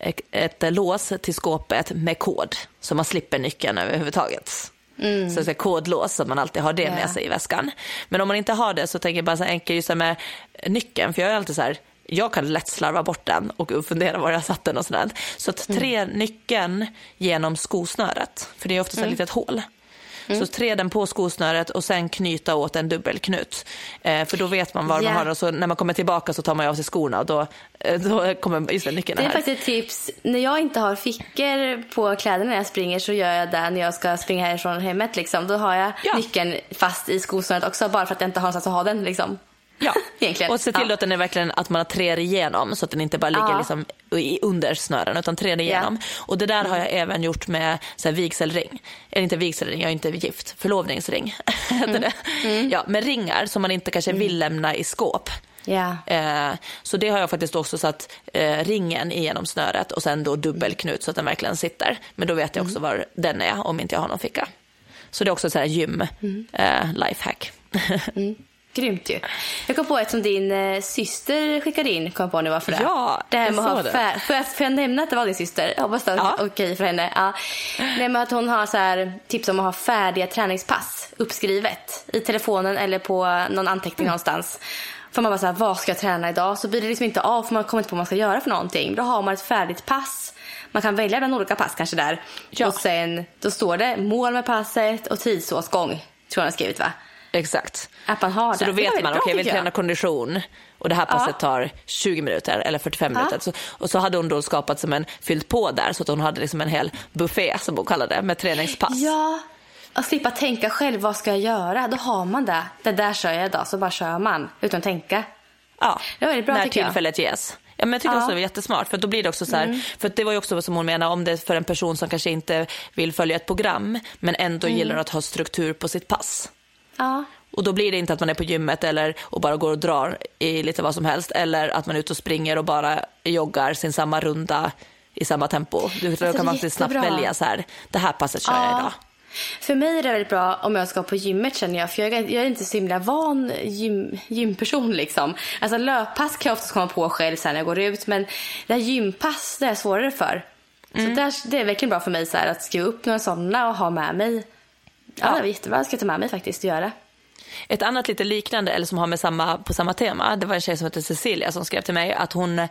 [SPEAKER 2] ett, ett lås till skåpet med kod så man slipper nyckeln överhuvudtaget. Så det är kodlås så man alltid har det
[SPEAKER 1] Mm.
[SPEAKER 2] Med sig i väskan. Men om man inte har det så tänker jag bara så enkelt just med nyckeln. För jag är alltid så här, jag kan lätt slarva bort den och fundera var jag satt den och sådär. Så att tre nyckeln genom skosnöret, för det är ofta så här litet hål. Så trä den på skosnöret och sen knyta åt en dubbelknut. Eh, för då vet man var
[SPEAKER 1] Ja.
[SPEAKER 2] man har och så när man kommer tillbaka så tar man av sig skorna och då, eh, då kommer just den nyckeln
[SPEAKER 1] Det är
[SPEAKER 2] här.
[SPEAKER 1] faktiskt ett tips. När jag inte har fickor på kläderna när jag springer så gör jag det när jag ska springa härifrån hemmet. Liksom. Då har jag
[SPEAKER 2] Ja.
[SPEAKER 1] nyckeln fast i skosnöret också bara för att jag inte har någonstans att ha den. Liksom.
[SPEAKER 2] Ja, <laughs>
[SPEAKER 1] Egentligen.
[SPEAKER 2] och se till
[SPEAKER 1] Ja.
[SPEAKER 2] att den är verkligen att man har trär igenom så att den inte bara ligger
[SPEAKER 1] Ja.
[SPEAKER 2] liksom under snören utan trär igenom. Och det där har jag även gjort med så här, vigselring. Eller inte vigselring, jag är inte gift. Förlovningsring <laughs> heter det. Ja, med ringar som man inte kanske vill lämna i skåp.
[SPEAKER 1] Ja.
[SPEAKER 2] Eh, så det har jag faktiskt också satt eh, ringen igenom snöret och sen då dubbelknut så att den verkligen sitter. Men då vet jag också var den är om inte jag har någon ficka. Så det är också så här gym eh, lifehack. <laughs>
[SPEAKER 1] Grymt ju. Jag kom på ett som din eh, syster skickade in. Kom på nu varför det
[SPEAKER 2] Ja,
[SPEAKER 1] det här
[SPEAKER 2] jag
[SPEAKER 1] med att ha
[SPEAKER 2] det.
[SPEAKER 1] får, jag, nämna att det var din syster? Jag hoppas det är
[SPEAKER 2] Ja.
[SPEAKER 1] okej för henne. Ja. Nej, men att hon har så här, tips om att ha färdiga träningspass uppskrivet i telefonen eller på någon anteckning någonstans. För man bara så här, vad ska jag träna idag? Så blir det liksom inte av för man kommer inte på vad man ska göra för någonting. Då har man ett färdigt pass. Man kan välja bland olika pass kanske där.
[SPEAKER 2] Ja.
[SPEAKER 1] Och sen, då står det mål med passet och tidsåtgång. Tror jag har skrivit va?
[SPEAKER 2] Exakt.
[SPEAKER 1] Att man har
[SPEAKER 2] Så
[SPEAKER 1] det.
[SPEAKER 2] då
[SPEAKER 1] Det var
[SPEAKER 2] vet man, okej jag vill träna kondition och det här passet tar 20 minuter eller 45
[SPEAKER 1] Ja.
[SPEAKER 2] minuter. Så, och så hade hon då skapat som en, fyllt på där så att hon hade liksom en hel buffé som hon kallade det med träningspass.
[SPEAKER 1] Ja, att slippa tänka själv. Vad ska jag göra? Då har man det. Det där kör jag idag. Så bara kör man utan att tänka.
[SPEAKER 2] Ja,
[SPEAKER 1] Det var bra,
[SPEAKER 2] när
[SPEAKER 1] tycker jag.
[SPEAKER 2] tillfället ges. Ja, men jag tycker
[SPEAKER 1] Ja. Mm.
[SPEAKER 2] också det var jättesmart för då blir det också så här, för det var ju också som hon menar om det är för en person som kanske inte vill följa ett program men ändå
[SPEAKER 1] Mm.
[SPEAKER 2] gillar att ha struktur på sitt pass.
[SPEAKER 1] Ja,
[SPEAKER 2] Och då blir det inte att man är på gymmet eller och bara går och drar i lite vad som helst eller att man är ute och springer och bara joggar sin samma runda i samma tempo. Du, då
[SPEAKER 1] det är
[SPEAKER 2] kan man snabbt välja så här, det här passet kör jag
[SPEAKER 1] Ja.
[SPEAKER 2] idag.
[SPEAKER 1] För mig är det väldigt bra om jag ska på gymmet känner jag. För jag är, jag är inte så himla van gym, gymperson liksom. Alltså löppass kan jag oftast komma på själv sen när jag går ut. Men det här gympass, det är svårare för.
[SPEAKER 2] Mm.
[SPEAKER 1] Så där, det är verkligen bra för mig så här, att skriva upp några sådana och ha med mig. Ja, det var jättebra. Jag ska ta med mig faktiskt och göra.
[SPEAKER 2] Ett annat lite liknande, eller som har med samma, på samma tema, det var en tjej som heter Cecilia som skrev till mig att, hon, eh,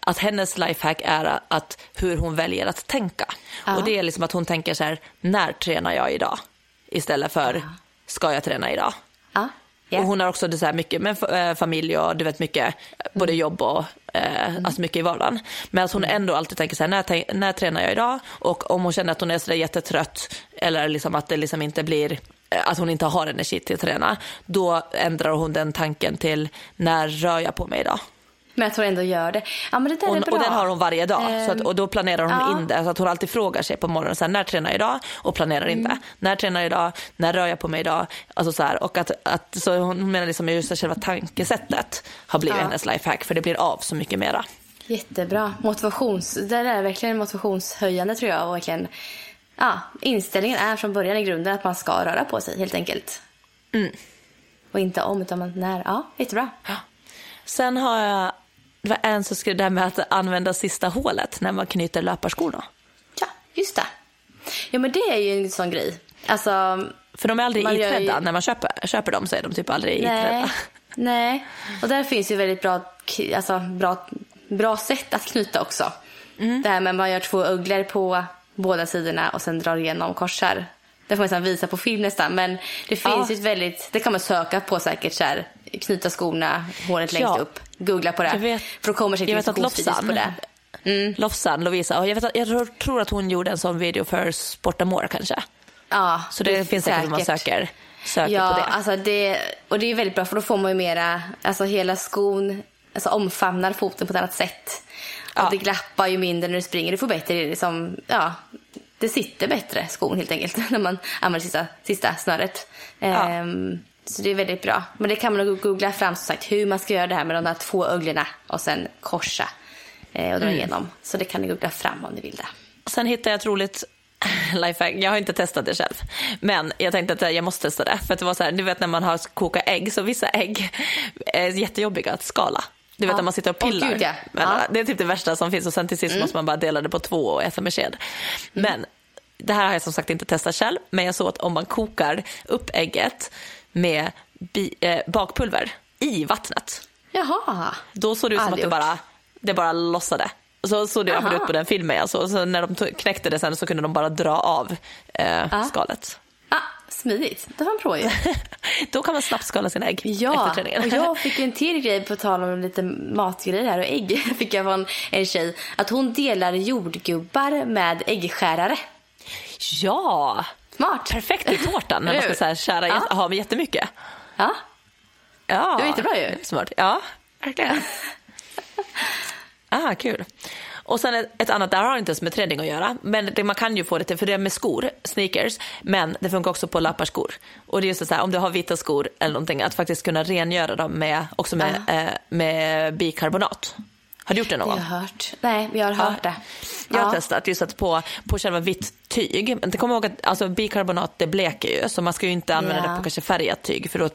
[SPEAKER 2] att hennes lifehack är att hur hon väljer att tänka.
[SPEAKER 1] Ja.
[SPEAKER 2] Och det är liksom att hon tänker så här, när tränar jag idag? Istället för, ska jag träna idag?
[SPEAKER 1] Ja, ja.
[SPEAKER 2] Och hon har också det så här mycket med eh, familj och du vet mycket, både jobb och eh, alltså mycket i vardagen. Men att hon ändå alltid tänker så här, när, när tränar jag idag? Och om hon känner att hon är så där jättetrött eller liksom att det liksom inte blir, att hon inte har energi till att träna, då ändrar hon den tanken till när rör jag på mig idag?
[SPEAKER 1] Men jag tror ändå gör det. Ja, men det där
[SPEAKER 2] Och,
[SPEAKER 1] är bra.
[SPEAKER 2] och den har hon varje dag. Så att,
[SPEAKER 1] Ehm,
[SPEAKER 2] och då planerar hon
[SPEAKER 1] ja.
[SPEAKER 2] in det. Så att hon alltid frågar sig på morgonen, så här, när tränar jag idag? Och planerar
[SPEAKER 1] Mm.
[SPEAKER 2] inte. När tränar jag idag? När rör jag på mig idag? Alltså så här, och att, att, så hon menar liksom just att själva tankesättet har blivit
[SPEAKER 1] Ja.
[SPEAKER 2] hennes lifehack. För det blir av så mycket mera.
[SPEAKER 1] Jättebra. Motivations... Det där är verkligen motivationshöjande tror jag. Och verkligen, ja, inställningen är från början i grunden att man ska röra på sig helt enkelt.
[SPEAKER 2] Mm.
[SPEAKER 1] Och inte om utan man när. Ja, jättebra.
[SPEAKER 2] Sen har jag, det var en som skrev det här med att använda sista hålet när man knyter löparskorna.
[SPEAKER 1] Ja, just det. Ja, men det är ju en sån grej. Alltså,
[SPEAKER 2] För de är aldrig
[SPEAKER 1] gör ju-
[SPEAKER 2] iträdda. När man köper, köper dem så är de typ aldrig
[SPEAKER 1] nej.
[SPEAKER 2] iträdda.
[SPEAKER 1] Nej. Och där finns ju väldigt bra, alltså, bra, bra sätt att knyta också.
[SPEAKER 2] Mm.
[SPEAKER 1] Det här med att man gör två ugglor på båda sidorna och sen drar igenom korsar. Det får man nästan visa på film nästan. Men det finns
[SPEAKER 2] Ja.
[SPEAKER 1] ett väldigt, det kan man söka på säkert så här, knyta skorna, håret längst
[SPEAKER 2] Ja.
[SPEAKER 1] upp. Googla på det.
[SPEAKER 2] Jag vet-
[SPEAKER 1] För då kommer säkert instruktionsvideos på det. Mm.
[SPEAKER 2] Lofsan, Lovisa, jag, vet att, jag tror, att hon gjorde en sån video för Sportamore kanske.
[SPEAKER 1] Ja,
[SPEAKER 2] Så det, finns säkert om man söker, söker
[SPEAKER 1] ja,
[SPEAKER 2] på det.
[SPEAKER 1] Alltså det. Och det är väldigt bra för då får man ju mera, alltså hela skon alltså omfamnar foten på ett annat sätt.
[SPEAKER 2] Ja.
[SPEAKER 1] Och det glappar ju mindre när du springer. Du får bättre liksom, ja, det sitter bättre skon helt enkelt <laughs> när man använder sista, sista snöret.
[SPEAKER 2] Ja.
[SPEAKER 1] Ehm, så det är väldigt bra. Men det kan man nog googla fram som sagt hur man ska göra det här med de där två öglorna och sen korsa eh, och dra igenom. Så det kan ni googla fram om ni vill det.
[SPEAKER 2] Sen hittade jag ett roligt <laughs> lifehack. Jag har inte testat det själv. Men jag tänkte att jag måste testa det. För att det var så här, du vet när man har kokat ägg, så vissa ägg <laughs> är jättejobbiga att skala. Du vet när man sitter och pillar.
[SPEAKER 1] gud, ja. Mm.
[SPEAKER 2] alla. Det är typ det värsta som finns och sen till sist måste man bara dela det på två och äta med sked. Men det här har jag som sagt inte testat själv. Men jag såg att om man kokar upp ägget med bi- eh, bakpulver i vattnet.
[SPEAKER 1] Jaha.
[SPEAKER 2] Då såg det ut som att det bara, det bara lossade. Så såg det ut på den filmen. Alltså. Så när de knäckte det sen så kunde de bara dra av eh, skalet.
[SPEAKER 1] Smidigt. Det var en ju. <laughs>
[SPEAKER 2] Då kan man snabbt skala sina ägg
[SPEAKER 1] Ja,
[SPEAKER 2] efter träningen.
[SPEAKER 1] och jag <laughs> fick en till grej på tal om lite matgrejer här och ägg. <laughs> Fick jag från en tjej. Att hon delar jordgubbar med äggskärare.
[SPEAKER 2] Ja,
[SPEAKER 1] Smart.
[SPEAKER 2] perfekt i tårtan när man ska så här skära
[SPEAKER 1] Ja.
[SPEAKER 2] ja. ha med jättemycket.
[SPEAKER 1] Ja.
[SPEAKER 2] Ja,
[SPEAKER 1] Det var jättebra ju.
[SPEAKER 2] Smart. Ja, verkligen. ah, kul. Och sen ett, ett annat, där har inte ens med träning att göra, men det, man kan ju få det till, för det är med skor, sneakers, men det funkar också på lapparskor. Och det är just så här, om du har vita skor eller någonting, att faktiskt kunna rengöra dem med, också med, eh, med bikarbonat. Har du gjort det någon
[SPEAKER 1] Jag
[SPEAKER 2] gång?
[SPEAKER 1] har hört. Nej, jag har hört det.
[SPEAKER 2] Jag har
[SPEAKER 1] Ja.
[SPEAKER 2] testat just att på, på själva vitt tyg. Men kom ihåg att alltså, bikarbonat det bleker ju så man ska ju inte använda
[SPEAKER 1] Ja.
[SPEAKER 2] det på kanske färgat tyg för då.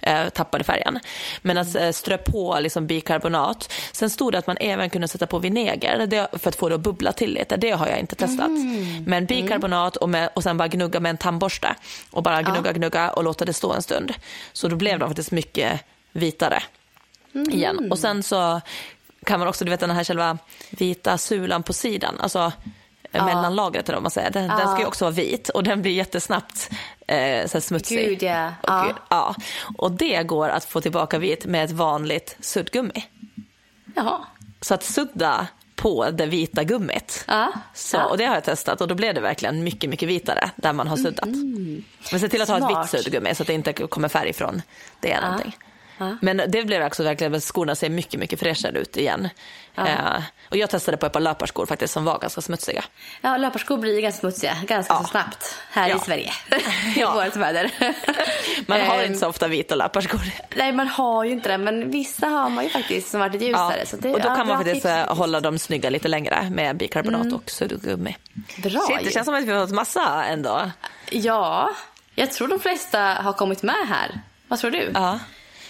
[SPEAKER 2] Äh, tappar det färgen. Men att äh, strö på liksom, bikarbonat. Sen stod det att man även kunde sätta på vinäger det, för att få det att bubbla till lite. Det har jag inte testat.
[SPEAKER 1] Mm.
[SPEAKER 2] Men bikarbonat och, med, och sen bara gnugga med en tandborste och bara gnugga, gnugga och låta det stå en stund. Så då blev de faktiskt mycket vitare
[SPEAKER 1] Mm.
[SPEAKER 2] igen. Och sen så kan man också, du vet den här själva vita sulan på sidan, alltså ja. mellanlagret eller vad man säger, den, den ska ju också vara vit och den blir jättesnabbt eh, så smutsig.
[SPEAKER 1] Gud, ja.
[SPEAKER 2] Och,
[SPEAKER 1] Ja.
[SPEAKER 2] ja. och det går att få tillbaka vit med ett vanligt suddgummi.
[SPEAKER 1] Jaha.
[SPEAKER 2] Så att sudda på det vita gummit.
[SPEAKER 1] Ja.
[SPEAKER 2] Så,
[SPEAKER 1] Ja.
[SPEAKER 2] Och det har jag testat och då blev det verkligen mycket, mycket vitare där man har suddat. Men se till att ha ett
[SPEAKER 1] Mm. Smart.
[SPEAKER 2] vitt suddgummi så att det inte kommer färg från det eller någonting. Men det blev också verkligen, skorna ser mycket, mycket fräschare ut igen. Eh, och jag testade på ett par löparskor faktiskt som var ganska smutsiga.
[SPEAKER 1] Ja, löparskor blir ganska smutsiga ganska
[SPEAKER 2] Ja.
[SPEAKER 1] så snabbt här
[SPEAKER 2] Ja.
[SPEAKER 1] i Sverige. <laughs> I
[SPEAKER 2] Ja.
[SPEAKER 1] vårt väder.
[SPEAKER 2] Man har
[SPEAKER 1] Ehm,
[SPEAKER 2] inte så ofta vita löparskor.
[SPEAKER 1] Nej, man har ju inte det. Men vissa har man ju faktiskt som varit lite
[SPEAKER 2] Ja.
[SPEAKER 1] ljusare. Så det,
[SPEAKER 2] och då
[SPEAKER 1] ja,
[SPEAKER 2] kan man faktiskt
[SPEAKER 1] tips. Mm.
[SPEAKER 2] eh, hålla dem snygga lite längre med bikarbonat och suddgummi.
[SPEAKER 1] Bra
[SPEAKER 2] Shit, det känns som att vi har fått massa ändå.
[SPEAKER 1] Ja, jag tror de flesta har kommit med här. Vad tror du?
[SPEAKER 2] Ja,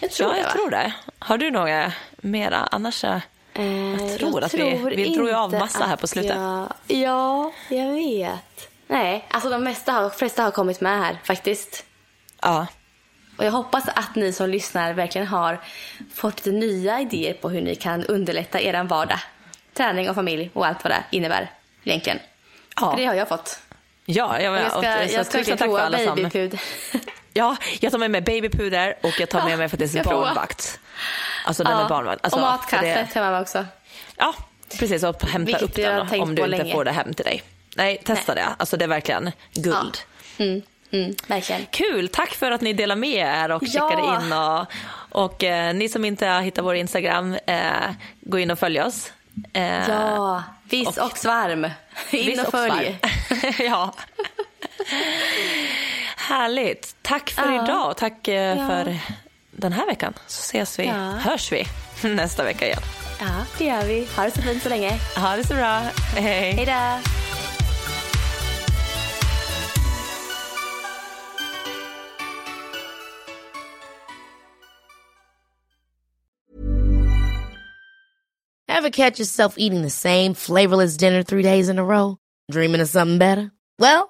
[SPEAKER 1] Jag tror
[SPEAKER 2] ja
[SPEAKER 1] det,
[SPEAKER 2] jag
[SPEAKER 1] va?
[SPEAKER 2] tror det. Har du några mera? Annars eh, jag tror att vi, vi drog ju av massa här på slutet.
[SPEAKER 1] Jag... Ja, jag vet. Nej, alltså de mesta har, flesta har kommit med här faktiskt.
[SPEAKER 2] Ja.
[SPEAKER 1] Och jag hoppas att ni som lyssnar verkligen har fått lite nya idéer på hur ni kan underlätta er vardag. Träning och familj och allt vad det innebär egentligen.
[SPEAKER 2] Ja.
[SPEAKER 1] För det har jag fått.
[SPEAKER 2] Ja, jag,
[SPEAKER 1] Och jag
[SPEAKER 2] och,
[SPEAKER 1] ska,
[SPEAKER 2] så
[SPEAKER 1] jag ska
[SPEAKER 2] tusen tack för alla som... <laughs> Ja, jag tar med mig babypuder och jag tar med
[SPEAKER 1] Ja,
[SPEAKER 2] mig faktiskt barnvakt. Alltså den är barnvakt. Alltså,
[SPEAKER 1] och
[SPEAKER 2] för
[SPEAKER 1] matkaffe
[SPEAKER 2] det-
[SPEAKER 1] tar man också.
[SPEAKER 2] Ja, precis. Och hämta
[SPEAKER 1] Vilket
[SPEAKER 2] upp den
[SPEAKER 1] tänkt
[SPEAKER 2] om du inte
[SPEAKER 1] länge.
[SPEAKER 2] får det hem till dig. Nej, testa det. Alltså det är verkligen guld.
[SPEAKER 1] Mm, mm, verkligen.
[SPEAKER 2] Kul, tack för att ni delar med er och
[SPEAKER 1] Ja.
[SPEAKER 2] checkade in. Och, och eh, ni som inte har hittat vår Instagram, eh, gå in och följ oss. Eh,
[SPEAKER 1] Ja, viss och, svarm. In
[SPEAKER 2] Viss
[SPEAKER 1] och följ. <laughs>
[SPEAKER 2] ja. <laughs> Härligt. Tack för
[SPEAKER 1] Ja.
[SPEAKER 2] idag och tack eh,
[SPEAKER 1] Ja.
[SPEAKER 2] för den här veckan. Så ses vi,
[SPEAKER 1] Ja.
[SPEAKER 2] hörs vi <laughs> nästa vecka igen.
[SPEAKER 1] Ja, det gör vi. Ha det så fint så länge.
[SPEAKER 2] Ha det så bra. Hej.
[SPEAKER 1] Hej då.
[SPEAKER 3] Ever catch yourself eating the same flavorless dinner three days in a row? Dreaming of something better? Well,